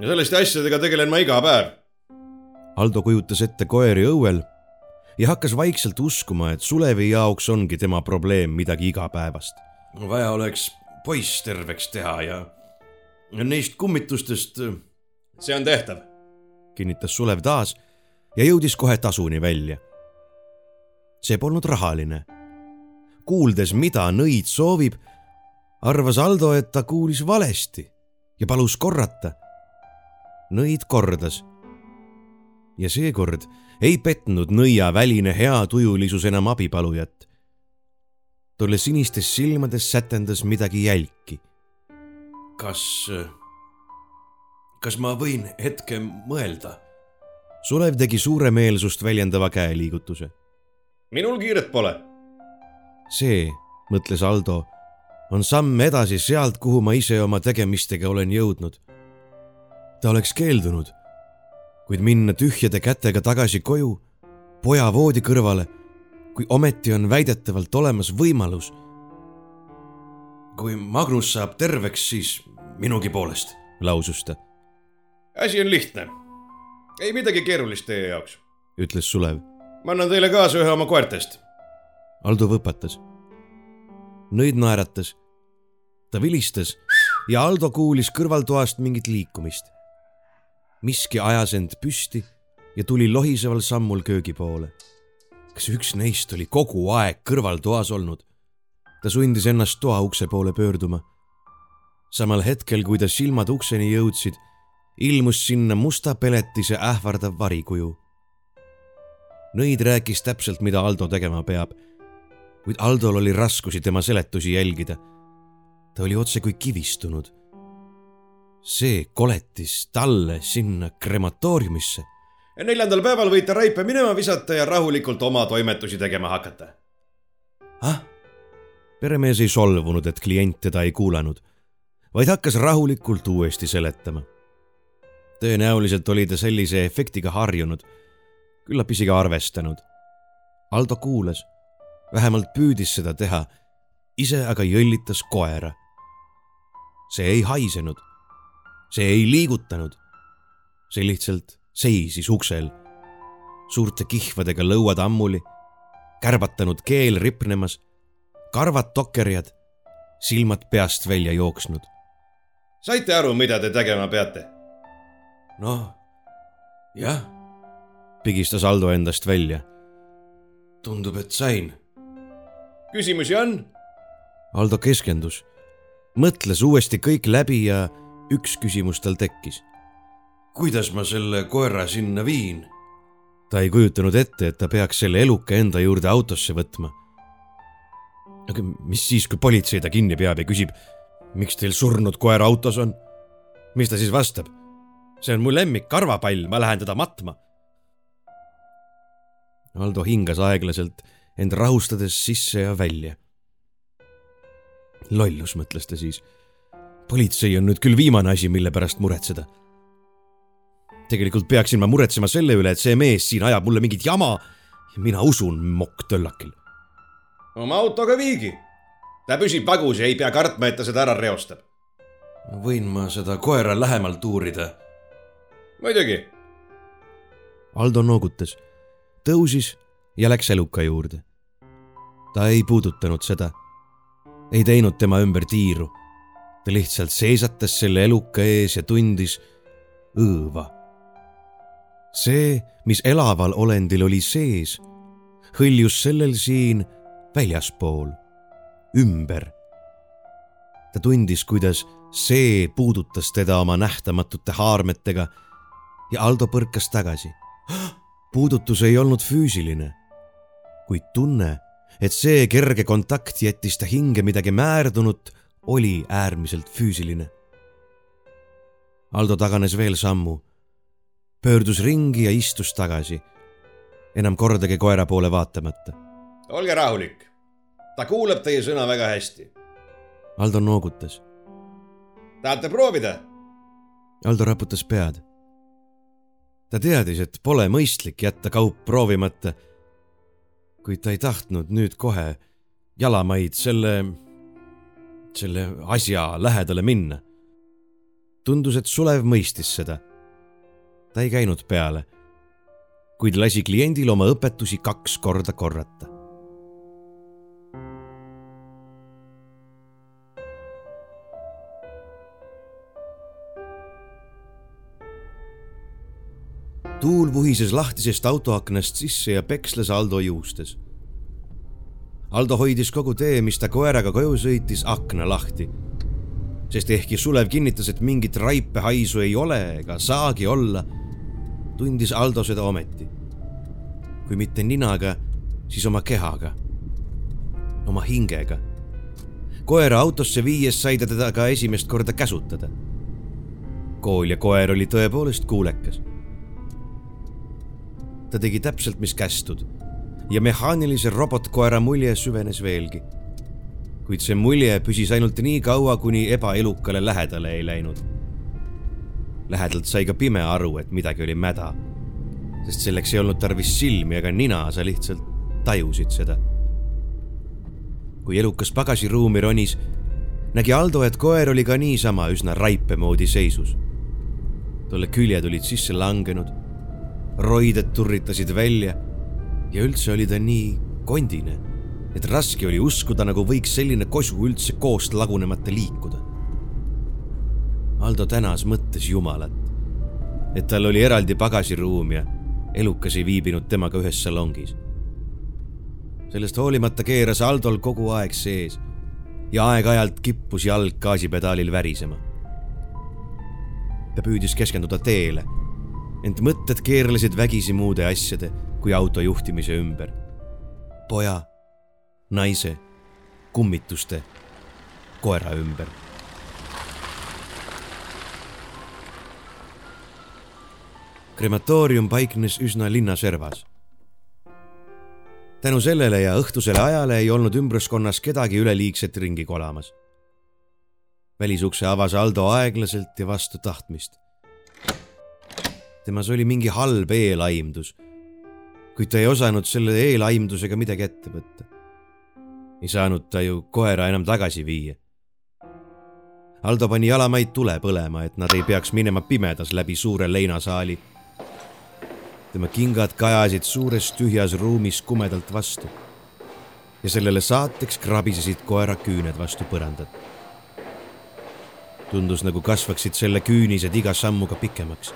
selliste asjadega tegelen ma iga päev Aldo kujutas ette koeri õuel ja hakkas vaikselt uskuma, et Sulevi jaoks ongi tema probleem midagi igapäevast. vaja oleks poiss terveks teha ja neist kummitustest. see on tehtav, kinnitas Sulev taas ja jõudis kohe tasuni välja. see polnud rahaline. kuuldes, mida nõid soovib, arvas Aldo, et ta kuulis valesti ja palus korrata. nõid kordas ja seekord ei petnud nõia väline heatujulisus enam abipalujat. tolle sinistes silmades sätendas midagi jälki. kas, kas ma võin hetke mõelda? Sulev tegi suuremeelsust väljendava käeliigutuse. minul kiiret pole. see, mõtles Aldo, on samm edasi sealt, kuhu ma ise oma tegemistega olen jõudnud. ta oleks keeldunud kuid minna tühjade kätega tagasi koju, poja voodi kõrvale, kui ometi on väidetavalt olemas võimalus. kui Magnus saab terveks, siis minugi poolest, lausus ta, asi on lihtne. ei midagi keerulist teie jaoks. ütles Sulev. ma annan teile kaasa ühe oma koertest. Aldo võpatas. nõid naeratas. ta vilistas ja Aldo kuulis kõrvaltoast mingit liikumist. Miski ajas end püsti ja tuli lohiseval sammul köögi poole. kas üks neist oli kogu aeg kõrvaltoas olnud? ta sundis ennast toa ukse poole pöörduma. samal hetkel, kui ta silmad ukseni jõudsid, ilmus sinna musta peletise ähvardav varikuju. nõid rääkis täpselt, mida Aldo tegema peab, kuid Aldol oli raskusi tema seletusi jälgida. ta oli otsekui kivistunud. See koletis talle sinna krematooriumisse neljandal päeval võite raipe minema visata ja rahulikult oma toimetusi tegema hakata. ah? peremees ei solvunud, et klient teda ei kuulanud, vaid hakkas rahulikult uuesti seletama. tõenäoliselt oli ta sellise efektiga harjunud, küllap isegi arvestanud. Aldo kuulas, vähemalt püüdis seda teha, ise aga jõllitas koera. see ei haisenud, see ei liigutanud, see lihtsalt seisis uksel, suurte kihvadega lõuad ammuli, kärbatanud keel ripnemas, karvad tokerjad, silmad peast välja jooksnud. saite aru, mida te tegema peate? noh, jah, pigistas Aldo endast välja. tundub, et sain. küsimusi on? Aldo keskendus, mõtles uuesti kõik läbi ja üks küsimus tal tekkis kuidas ma selle koera sinna viin? ta ei kujutanud ette, et ta peaks selle eluka enda juurde autosse võtma. aga mis siis, kui politsei ta kinni peab ja küsib, miks teil surnud koer autos on? mis ta siis vastab? see on mu lemmik karvapall, ma lähen teda matma. Aldo hingas aeglaselt, end rahustades sisse ja välja. lollus, mõtles ta siis. Politsei on nüüd küll viimane asi, mille pärast muretseda tegelikult peaksin ma muretsema selle üle, et see mees siin ajab mulle mingit jama ja mina usun mokk töllakil. oma autoga viigi. ta püsib vagus ja ei pea kartma, et ta seda ära reostab. võin ma seda koera lähemalt uurida? muidugi. Aldo noogutas, tõusis ja läks eluka juurde. ta ei puudutanud seda, ei teinud tema ümber tiiru. Ta lihtsalt seisatas selle eluka ees ja tundis õõva see, mis elaval olendil oli sees, hõljus sellel siin väljaspool, ümber. ta tundis, kuidas see puudutas teda oma nähtamatute haarmetega ja Aldo põrkas tagasi. puudutus ei olnud füüsiline, kuid tunne, et see kerge kontakt jättis ta hinge midagi määrdunud, oli äärmiselt füüsiline. Aldo taganes veel sammu pöördus ringi ja istus tagasi, enam kordagi koera poole vaatamata. olge rahulik, ta kuulab teie sõna väga hästi. Aldo noogutas. tahate proovida? Aldo raputas pead. ta teadis, et pole mõistlik jätta kaup proovimata, kuid ta ei tahtnud nüüd kohe jalamaid selle, selle asja lähedale minna. tundus, et Sulev mõistis seda ta ei käinud peale, kuid lasi kliendil oma õpetusi kaks korda korrata. tuul vuhises lahtisest autoaknast sisse ja peksles Aldo juustes. Aldo hoidis kogu tee, mis ta koeraga koju sõitis, akna lahti sest ehkki Sulev kinnitas, et mingit raipehaisu ei ole ega saagi olla, tundis Aldo seda ometi. kui mitte ninaga, siis oma kehaga, oma hingega. koera autosse viies sai ta teda ka esimest korda käsutada. kool ja koer oli tõepoolest kuulekas. ta tegi täpselt, mis kästud ja mehaanilise robotkoera mulje süvenes veelgi. kuid see mulje püsis ainult nii kaua, kuni ebaelukale lähedale ei läinud lähedalt sai ka pime aru, et midagi oli mäda. sest selleks ei olnud tarvis silmi ega nina, sa lihtsalt tajusid seda. kui elukas pagasiruumi ronis, nägi Aldo, et koer oli ka niisama üsna raipe moodi seisus. talle küljed olid sisse langenud, roided turritasid välja ja üldse oli ta nii kondine, et raske oli uskuda, nagu võiks selline kosu üldse koost lagunemata liikuda. Aldo tänas mõttes Jumalat, et tal oli eraldi pagasiruum ja elukas ei viibinud temaga ühes salongis. sellest hoolimata keeras Aldol kogu aeg sees ja aeg-ajalt kippus jalg gaasipedaalil värisema. ta püüdis keskenduda teele, ent mõtted keerlesid vägisi muude asjade kui auto juhtimise ümber. poja, naise, kummituste, koera ümber krematoorium paiknes üsna linnaservas. tänu sellele ja õhtusele ajale ei olnud ümbruskonnas kedagi üleliigset ringi kolamas. välisukse avas Aldo aeglaselt ja vastu tahtmist. temas oli mingi halb eelaimdus, kuid ta ei osanud selle eelaimdusega midagi ette võtta. ei saanud ta ju koera enam tagasi viia Aldo pani jalamaid tule põlema, et nad ei peaks minema pimedas läbi suure leinasaali tema kingad kajasid suures tühjas ruumis kumedalt vastu. ja sellele saateks krabisesid koera küüned vastu põrandat. tundus nagu kasvaksid selle küünised iga sammuga pikemaks.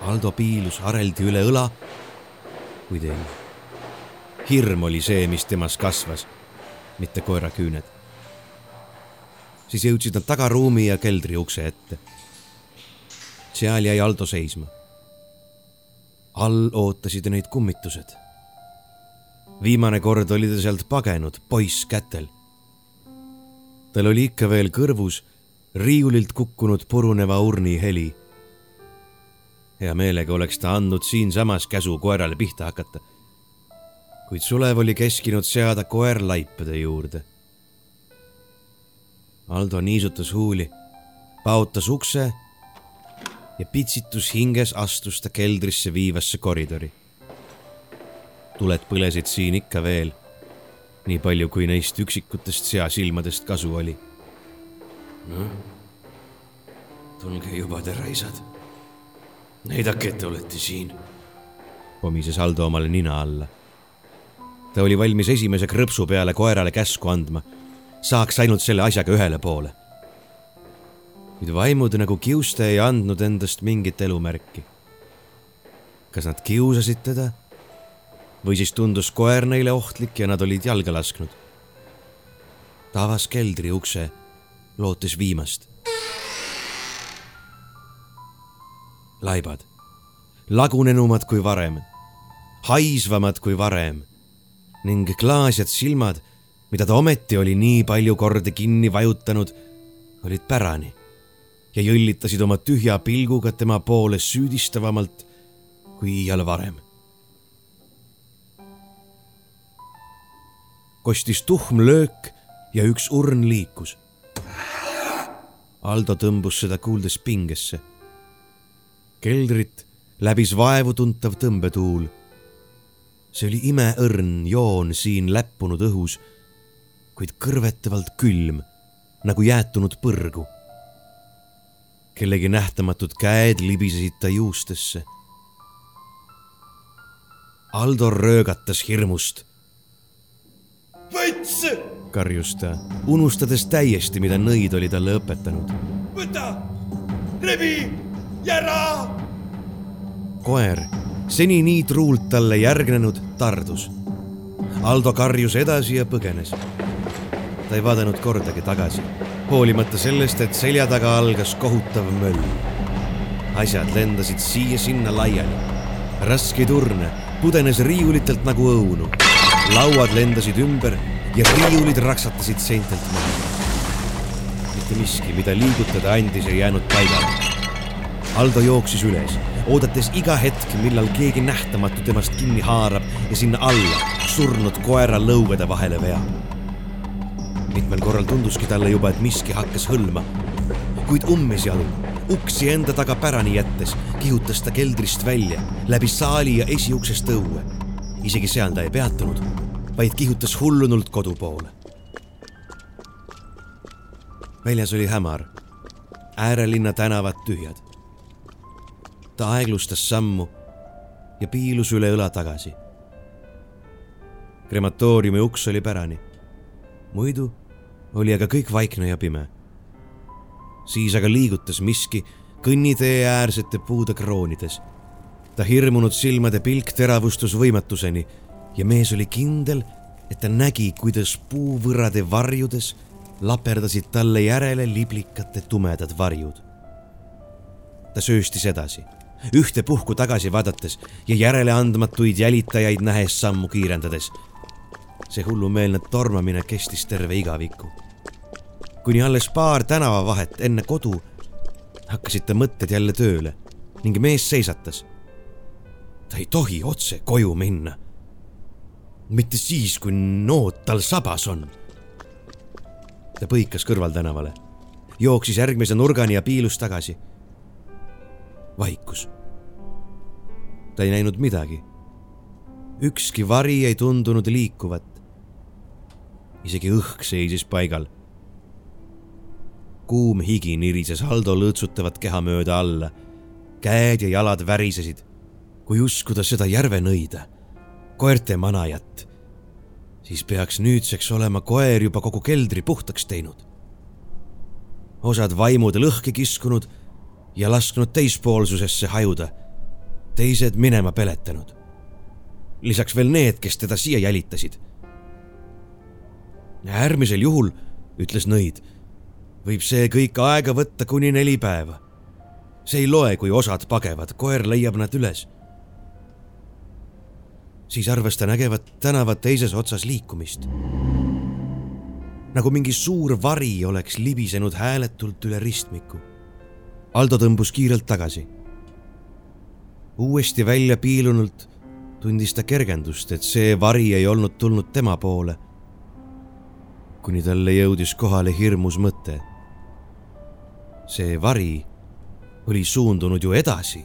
Aldo piilus hareldi üle õla, kuid ei. hirm oli see, mis temas kasvas, mitte koera küüned. siis jõudsid nad tagaruumi ja keldri ukse ette seal jäi Aldo seisma. all ootasid neid kummitused. viimane kord oli ta sealt pagenud, poiss kätel. tal oli ikka veel kõrvus riiulilt kukkunud puruneva urni heli. Hea meelega oleks ta andnud siinsamas käsu koerale pihta hakata. kuid Sulev oli keskinud seada koer laipade juurde. Aldo niisutas huuli, paotas ukse ja pitsitus hinges astus ta keldrisse viivasse koridori. tuled põlesid siin ikka veel, nii palju kui neist üksikutest seasilmadest kasu oli. noh, tulge juba, te raisad. Näidake, et te olete siin, pomises Aldo omale nina alla. ta oli valmis esimese krõpsu peale koerale käsku andma, saaks ainult selle asjaga ühele poole kuid vaimud nagu kiuste ei andnud endast mingit elumärki. kas nad kiusasid teda või siis tundus koer neile ohtlik ja nad olid jalga lasknud? ta avas keldri ukse, lootes viimast. Laibad, lagunenumad kui varem, haisvamad kui varem ning klaasjad silmad, mida ta ometi oli nii palju kordi kinni vajutanud, olid pärani ja jõllitasid oma tühja pilguga tema poole süüdistavamalt kui iial varem. kostis tuhm löök ja üks urn liikus. Aldo tõmbus seda kuuldes pingesse. Keldrit läbis vaevutuntav tõmbetuul. see oli imeõrn joon siin läppunud õhus, kuid kõrvetavalt külm nagu jäätunud põrgu kellegi nähtamatud käed libisesid ta juustesse. Aldo röögatas hirmust. võts! karjus ta, unustades täiesti, mida nõid oli talle õpetanud. võta, rebi, jära! koer, seni nii truult talle järgnenud, tardus. Aldo karjus edasi ja põgenes. ta ei vaadanud kordagi tagasi hoolimata sellest, et selja taga algas kohutav möll. asjad lendasid siia-sinna laiali. raskeid urne pudenes riiulitelt nagu õunu. lauad lendasid ümber ja riiulid raksatasid seintelt maha. mitte miski, mida liigutada andis, ei jäänud paigale. Aldo jooksis üles, oodates iga hetk, millal keegi nähtamatu temast kinni haarab ja sinna alla surnud koera lõugade vahele veab mitmel korral tunduski talle juba, et miski hakkas hõlma. kuid umbesjalu, uksi enda taga pärani jättes, kihutas ta keldrist välja, läbi saali ja esiuksest õue. isegi seal ta ei peatunud, vaid kihutas hullunult kodu poole. väljas oli hämar, äärelinna tänavad tühjad. Ta aeglustas sammu ja piilus üle õla tagasi. krematooriumi uks oli pärani. muidu oli aga kõik vaikne ja pime. siis aga liigutas miski kõnnitee äärsete puude kroonides. ta hirmunud silmade pilk teravustus võimatuseni ja mees oli kindel, et ta nägi, kuidas puuvõrrade varjudes laperdasid talle järele liblikate tumedad varjud. ta sööstis edasi, ühtepuhku tagasi vaadates ja järeleandmatuid jälitajaid nähes sammu kiirendades. see hullumeelne tormamine kestis terve igaviku. kuni alles paar tänavavahet enne kodu hakkasid ta mõtted jälle tööle ning mees seisatas. ta ei tohi otse koju minna mitte siis, kui noot tal sabas on. ta põikas kõrvaltänavale, jooksis järgmise nurgani ja piilus tagasi. Vaikus. ta ei näinud midagi. ükski vari ei tundunud liikuvat. isegi õhk seisis paigal. kuum higi nirises Haldo lõõtsutavat keha mööda alla. käed ja jalad värisesid, kui uskuda seda järvenõida koerte manajat, siis peaks nüüdseks olema koer juba kogu keldri puhtaks teinud. osad vaimud lõhki kiskunud ja lasknud teispoolsusesse hajuda, teised minema peletanud. lisaks veel need, kes teda siia jälitasid. äärmisel juhul, ütles nõid, võib see kõik aega võtta kuni neli päeva. see ei loe, kui osad pagevad, koer leiab nad üles siis arvas ta nägevat tänava teises otsas liikumist. nagu mingi suur vari oleks libisenud hääletult üle ristmiku. Aldo tõmbus kiirelt tagasi. uuesti välja piilunult tundis ta kergendust, et see vari ei olnud tulnud tema poole. kuni talle jõudis kohale hirmus mõte. see vari oli suundunud ju edasi,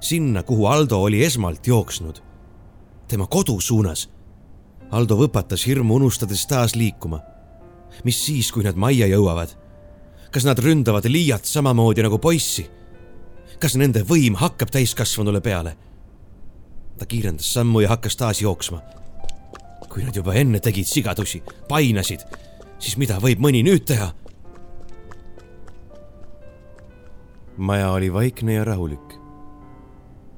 sinna, kuhu Aldo oli esmalt jooksnud tema kodu suunas. Aldo võpatas hirmu, unustades taas liikuma. mis siis, kui nad majja jõuavad? Kas nad ründavad liialt samamoodi nagu poissi? kas nende võim hakkab täiskasvanule peale? ta kiirendas sammu ja hakkas taas jooksma. kui nad juba enne tegid sigadusi, painasid, siis mida võib mõni nüüd teha? maja oli vaikne ja rahulik.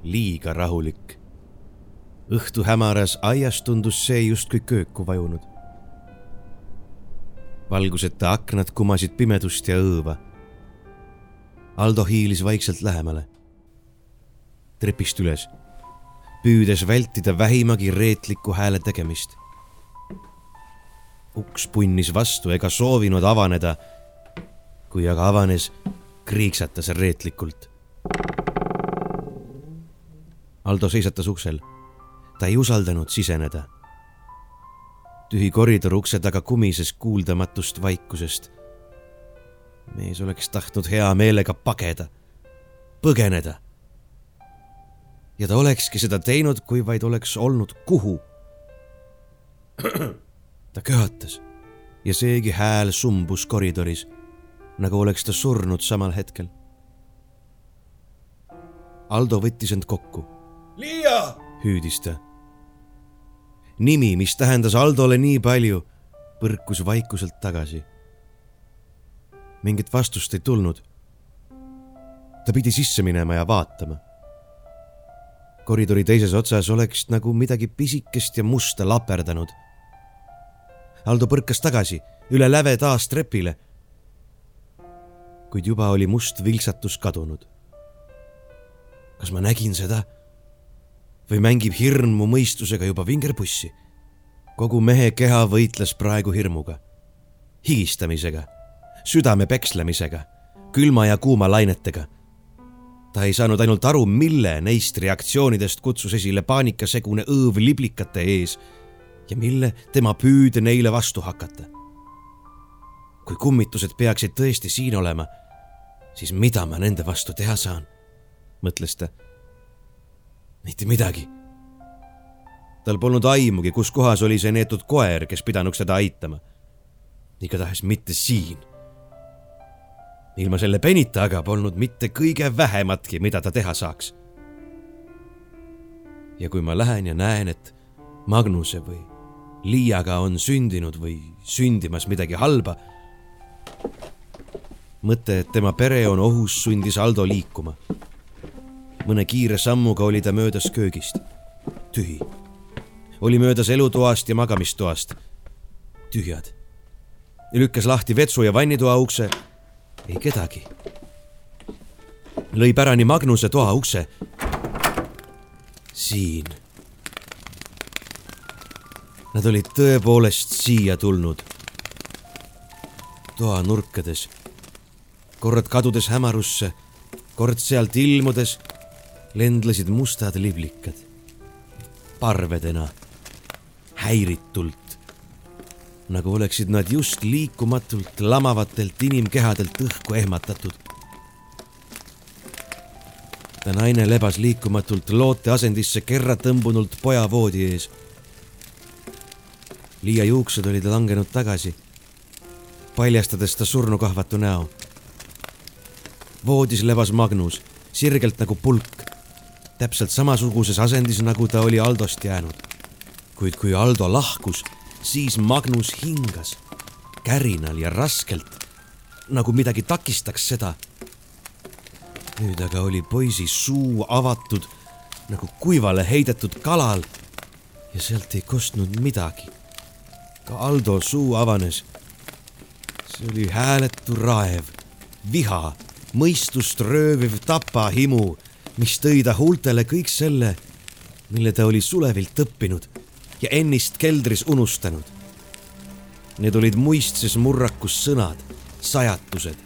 liiga rahulik õhtu hämaras aias tundus see justkui kööku vajunud. Valguseta aknad kumasid pimedust ja õõva. Aldo hiilis vaikselt lähemale. trepist üles, püüdes vältida vähimagi reetliku hääle tegemist. uks punnis vastu ega soovinud avaneda. kui aga avanes, kriiksatas reetlikult. Aldo seisatas uksel ta ei usaldanud siseneda. Tühi koridor ukse taga kumises kuuldamatust vaikusest. mees oleks tahtnud hea meelega pageda, põgeneda. ja ta olekski seda teinud, kui vaid oleks olnud kuhu. ta köhatas ja seegi hääl sumbus koridoris, nagu oleks ta surnud samal hetkel. Aldo võttis end kokku. Liia! hüüdis ta nimi, mis tähendas Aldole nii palju, põrkus vaikuselt tagasi. mingit vastust ei tulnud. ta pidi sisse minema ja vaatama. koridori teises otsas oleks nagu midagi pisikest ja musta laperdanud. Aldo põrkas tagasi, üle läve taas trepile. kuid juba oli must vilksatus kadunud. kas ma nägin seda? Või mängib hirm mu mõistusega juba vingerpussi. kogu mehe keha võitles praegu hirmuga, higistamisega, südame pekslemisega, külma ja kuuma lainetega. ta ei saanud ainult aru, mille neist reaktsioonidest kutsus esile paanikasegune õõv liblikate ees ja mille tema püüde neile vastu hakata. kui kummitused peaksid tõesti siin olema, siis mida ma nende vastu teha saan? mõtles ta mitte midagi. tal polnud aimugi, kus kohas oli see neetud koer, kes pidanuks teda aitama. igatahes mitte siin. ilma selle penita aga polnud mitte kõige vähematki, mida ta teha saaks. ja kui ma lähen ja näen, et Magnuse või Liiaga on sündinud või sündimas midagi halba, mõte, et tema pere on ohus, sundis Aldo liikuma. Mõne kiire sammuga oli ta möödas köögist, tühi. oli möödas elutoast ja magamistoast, tühjad. lükkas lahti vetsu ja vannitoa ukse ei kedagi. lõi pärani Magnuse toa ukse. siin. Nad olid tõepoolest siia tulnud. toa nurkades, kord kadudes hämarusse, kord sealt ilmudes, lendlesid mustad liblikad. parvedena, häiritult nagu oleksid nad just liikumatult lamavatelt inimkehadelt õhku ehmatatud. ta naine lebas liikumatult loote asendisse kerra tõmbunult poja voodi ees. Liia juuksed olid langenud tagasi, paljastades ta surnukahvatu näo. voodis lebas Magnus, sirgelt nagu pulk, täpselt samasuguses asendis, nagu ta oli Aldost jäänud. kuid kui Aldo lahkus siis Magnus hingas kärinal ja raskelt, nagu midagi takistaks seda. nüüd aga oli poisi suu avatud nagu kuivale heidetud kalal ja sealt ei kostnud midagi. ka Aldo suu avanes. see oli hääletu raev, viha, mõistust rööviv tapahimu, mis tõi ta huultele kõik selle, mille ta oli sulevilt õppinud ja ennist keldris unustanud. Need olid muistses murrakus sõnad, sajatused.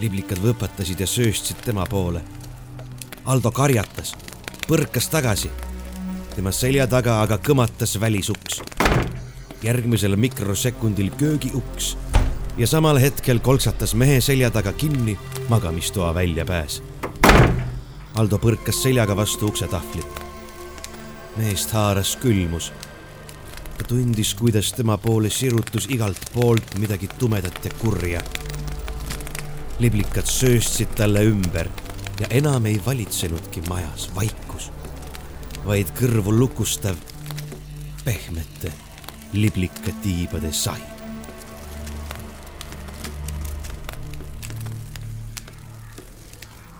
liblikad võpatasid ja sööstsid tema poole. Aldo karjatas, põrkas tagasi. tema selja taga aga kõmatas välisuks. järgmisel mikrosekundil köögiuks ja samal hetkel kolksatas mehe selja taga kinni magamistoa väljapääs. Aldo põrkas seljaga vastu uksetahvlit meest haaras külmus. ta tundis, kuidas tema poole sirutus igalt poolt midagi tumedat ja kurja. liblikad sööstsid talle ümber ja enam ei valitsenudki majas vaikus, vaid kõrvu lukustav pehmete liblikatiibade sai.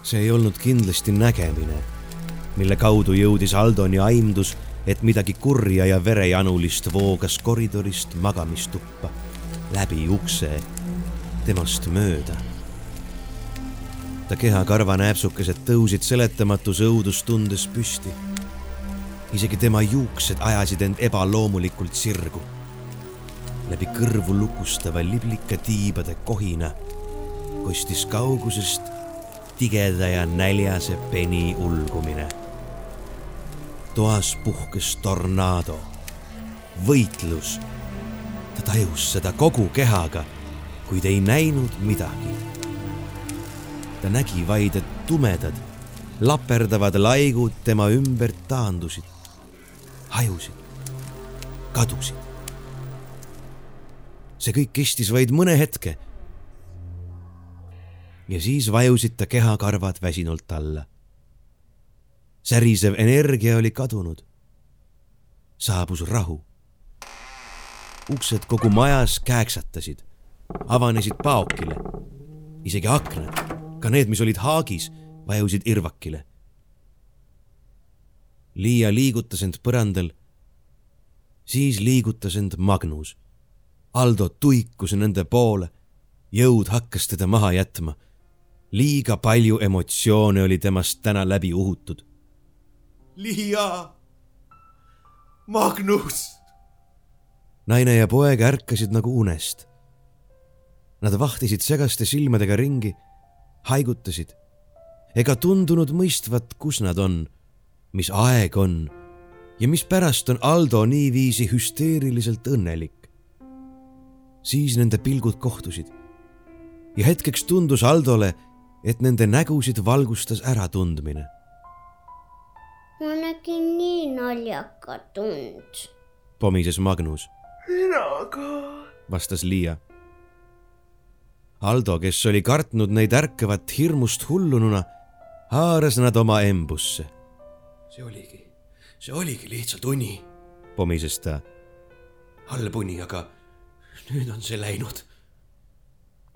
See ei olnud kindlasti nägemine mille kaudu jõudis Aldoni aimdus, et midagi kurja ja verejanulist voogas koridorist magamistuppa, läbi ukse, temast mööda. ta kehakarva nääpsukesed tõusid seletamatus õudustundes püsti. isegi tema juuksed ajasid end ebaloomulikult sirgu. läbi kõrvu lukustava liblika tiibade kohina kostis kaugusest tigeda ja näljase peni ulgumine toas puhkes tornaado, võitlus. ta tajus seda kogu kehaga, kuid ei näinud midagi. ta nägi vaid, et tumedad, laperdavad laigud tema ümber taandusid, hajusid, kadusid. see kõik kestis vaid mõne hetke. Ja siis vajusid ta kehakarvad väsinult alla särisev energia oli kadunud. saabus rahu. uksed kogu majas kääksatasid, avanesid paokile. isegi aknad, ka need, mis olid haagis, vajusid irvakile. Liia liigutas end põrandal. siis liigutas end Magnus. Aldo tuikus nende poole. jõud hakkas teda maha jätma liiga palju emotsioone oli temast täna läbi uhutud Liia, Magnus. naine ja poeg ärkasid nagu unest. Nad vahtisid segaste silmadega ringi, haigutasid ega tundunud mõistvat, kus nad on, mis aeg on ja mispärast on Aldo niiviisi hüsteeriliselt õnnelik. siis nende pilgud kohtusid ja hetkeks tundus Aldole, et nende nägusid valgustas äratundmine ma nägin nii naljakat und. pomises Magnus. mina ka. vastas Liia. Aldo, kes oli kartnud neid ärkavat hirmust hullununa, haaras nad oma embusse. see oligi, see oligi lihtsalt uni, pomises ta. halb uni, aga nüüd on see läinud.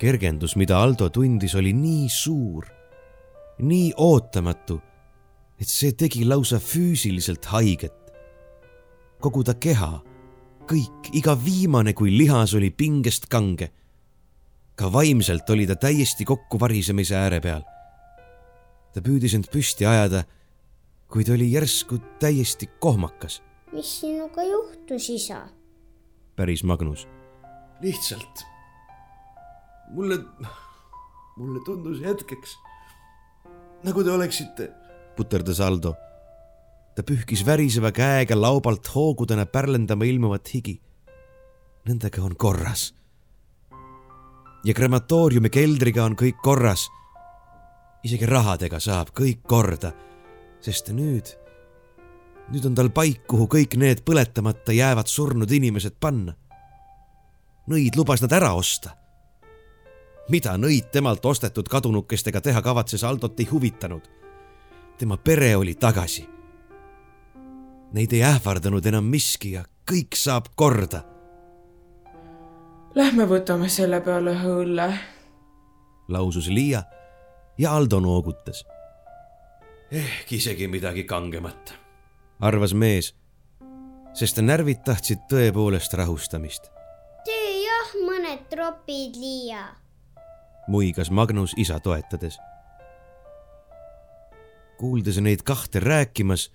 Kergendus, mida Aldo tundis, oli nii suur, nii ootamatu, et see tegi lausa füüsiliselt haiget. kogu ta keha, kõik, iga viimane kui lihas oli pingest kange. ka vaimselt oli ta täiesti kokkuvarisemise ääre peal. ta püüdis end püsti ajada, kuid oli järsku täiesti kohmakas. mis sinuga juhtus, isa? päris Magnus lihtsalt mulle, mulle tundus hetkeks, nagu te oleksite. puterdas Aldo. ta pühkis väriseva käega laubalt hoogudena pärlendama ilmuvat higi. Nendega on korras. ja krematooriumi keldriga on kõik korras. isegi rahadega saab kõik korda, sest nüüd, nüüd on tal paik, kuhu kõik need põletamata jäävad surnud inimesed panna nõid lubas nad ära osta. Mida nõid temalt ostetud kadunukestega teha kavatses, Aldot ei huvitanud. tema pere oli tagasi. Neid ei ähvardanud enam miski ja kõik saab korda. Lähme võtame selle peale õlle. lausus Liia ja Aldo noogutas. ehk isegi midagi kangemat, arvas mees, sest närvid tahtsid tõepoolest rahustamist tee jah mõned tropid, Liia. Muigas Magnus isa toetades. kuuldes neid kahte rääkimas,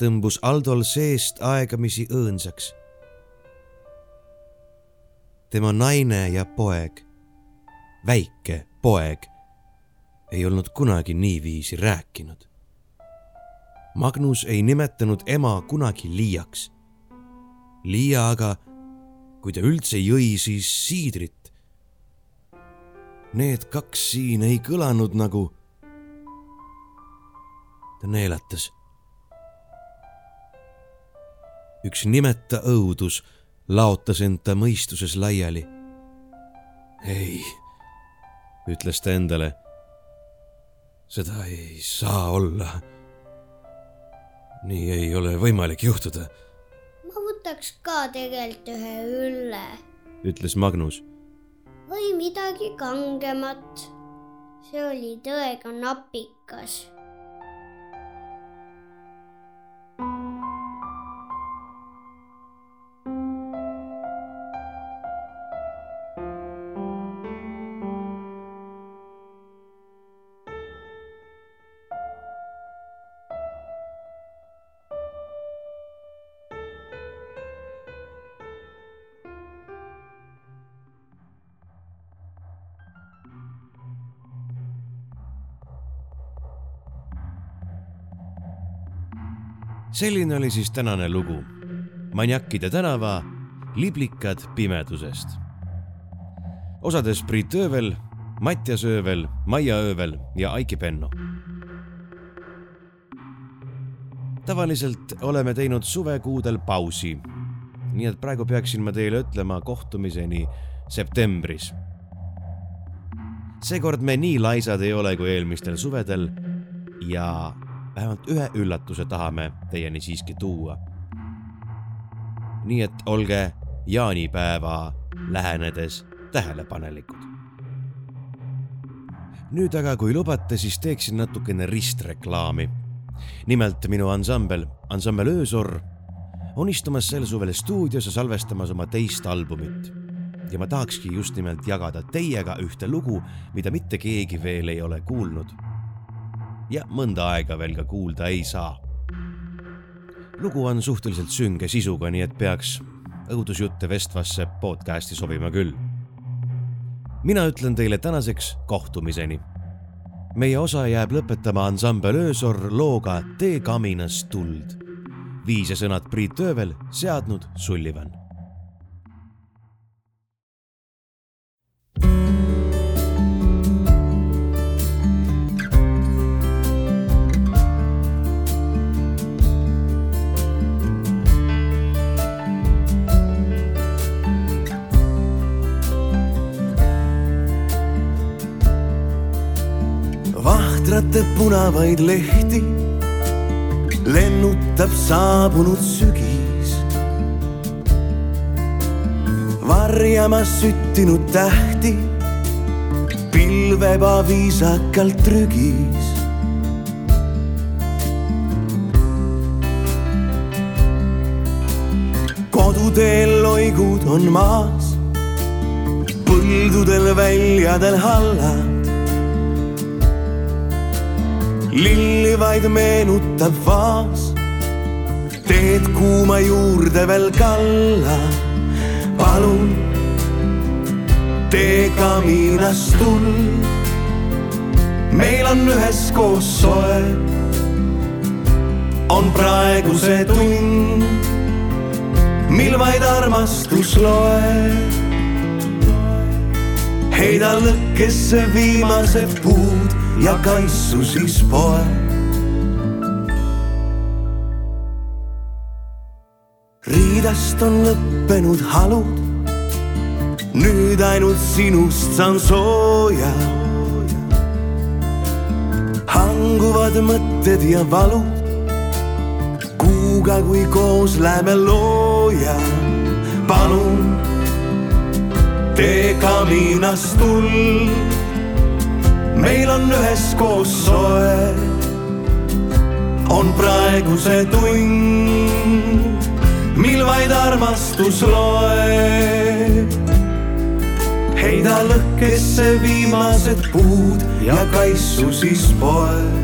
tõmbus Aldol seest aegamisi õõnsaks. tema naine ja poeg, väike poeg, ei olnud kunagi niiviisi rääkinud. Magnus ei nimetanud ema kunagi Liiaks. Liia aga kui ta üldse jõi, siis siidrit. Need kaks siin ei kõlanud nagu. ta neelatas. üks nimeta õudus laotas end ta mõistuses laiali. ei, ütles ta endale. seda ei saa olla. nii ei ole võimalik juhtuda võtaks ka tegelikult ühe õlle. ütles Magnus. Või midagi kangemat. see oli tõega napikas selline oli siis tänane lugu. Maniakide tänava liblikad pimedusest. osades Priit Öövel, Mattias Öövel, Maia Öövel ja Aiki Penno. tavaliselt oleme teinud suvekuudel pausi. nii et praegu peaksin ma teile ütlema kohtumiseni septembris. seekord me nii laisad ei ole kui eelmistel suvedel ja vähemalt ühe üllatuse tahame teieni siiski tuua. nii et olge jaanipäeva lähenedes tähelepanelikud. nüüd aga, kui lubate, siis teeksin natukene ristreklaami. nimelt minu ansambel, ansambel Öösorr on istumas sel suvel stuudios ja salvestamas oma teist albumit ja ma tahakski just nimelt jagada teiega ühte lugu, mida mitte keegi veel ei ole kuulnud ja mõnda aega veel ka kuulda ei saa. lugu on suhteliselt sünge sisuga, nii et peaks õudusjutte vestvasse podcasti sobima küll. mina ütlen teile tänaseks kohtumiseni. meie osa jääb lõpetama ansambel Öösorr looga Tee kaminas tuld. viis ja sõnad Priit Öövel, seadnud Sullivan kätte punavaid lehti, lennutab saabunud sügis. varjamas süttinud tähti, pilveb aviisakalt trügis. koduteel loigud on maas, põldudel väljadel hallad. Lilli vaid meenutab vaas, teed kuuma juurde veel kalla. palun tee kaminast tuld, meil on üheskoos soe. on praegu see tund mil vaid armastus loeb. heida lõkkesse viimased puud ja kaisu siis poe. riidast on lõppenud halud, nüüd ainult sinust saan sooja. hanguvad mõtted ja valud kuuga, kui koos läheme looja. palun tee kaminast tuld, meil on üheskoos soe. on praegu see tund, mil vaid armastus loeb. heida lõkkesse viimased puud ja kaisu siis poeb.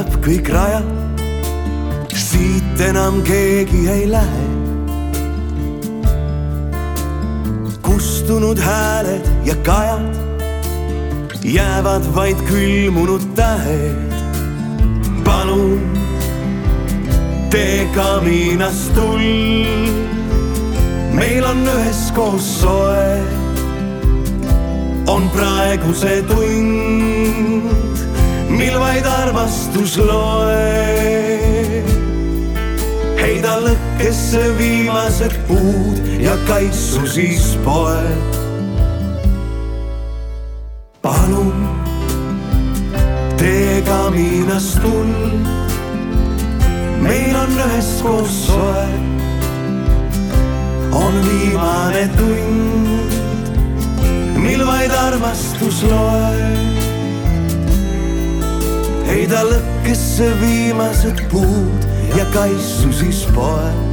Matab kõik rajad, siit enam keegi ei lähe. kustunud hääled ja kajad jäävad vaid külmunud tähed. palun tee kaminast tuld, meil on üheskoos soe. on praegu see tund mil vaid armastus loeb. heida lõkkesse viimased puud ja kaisu siis poeb. palun tee kaminast tuld, meil on üheskoos soe. on viimane tund, mil vaid armastus loeb heida lõkkesse viimased puud ja kaisu siis poeb.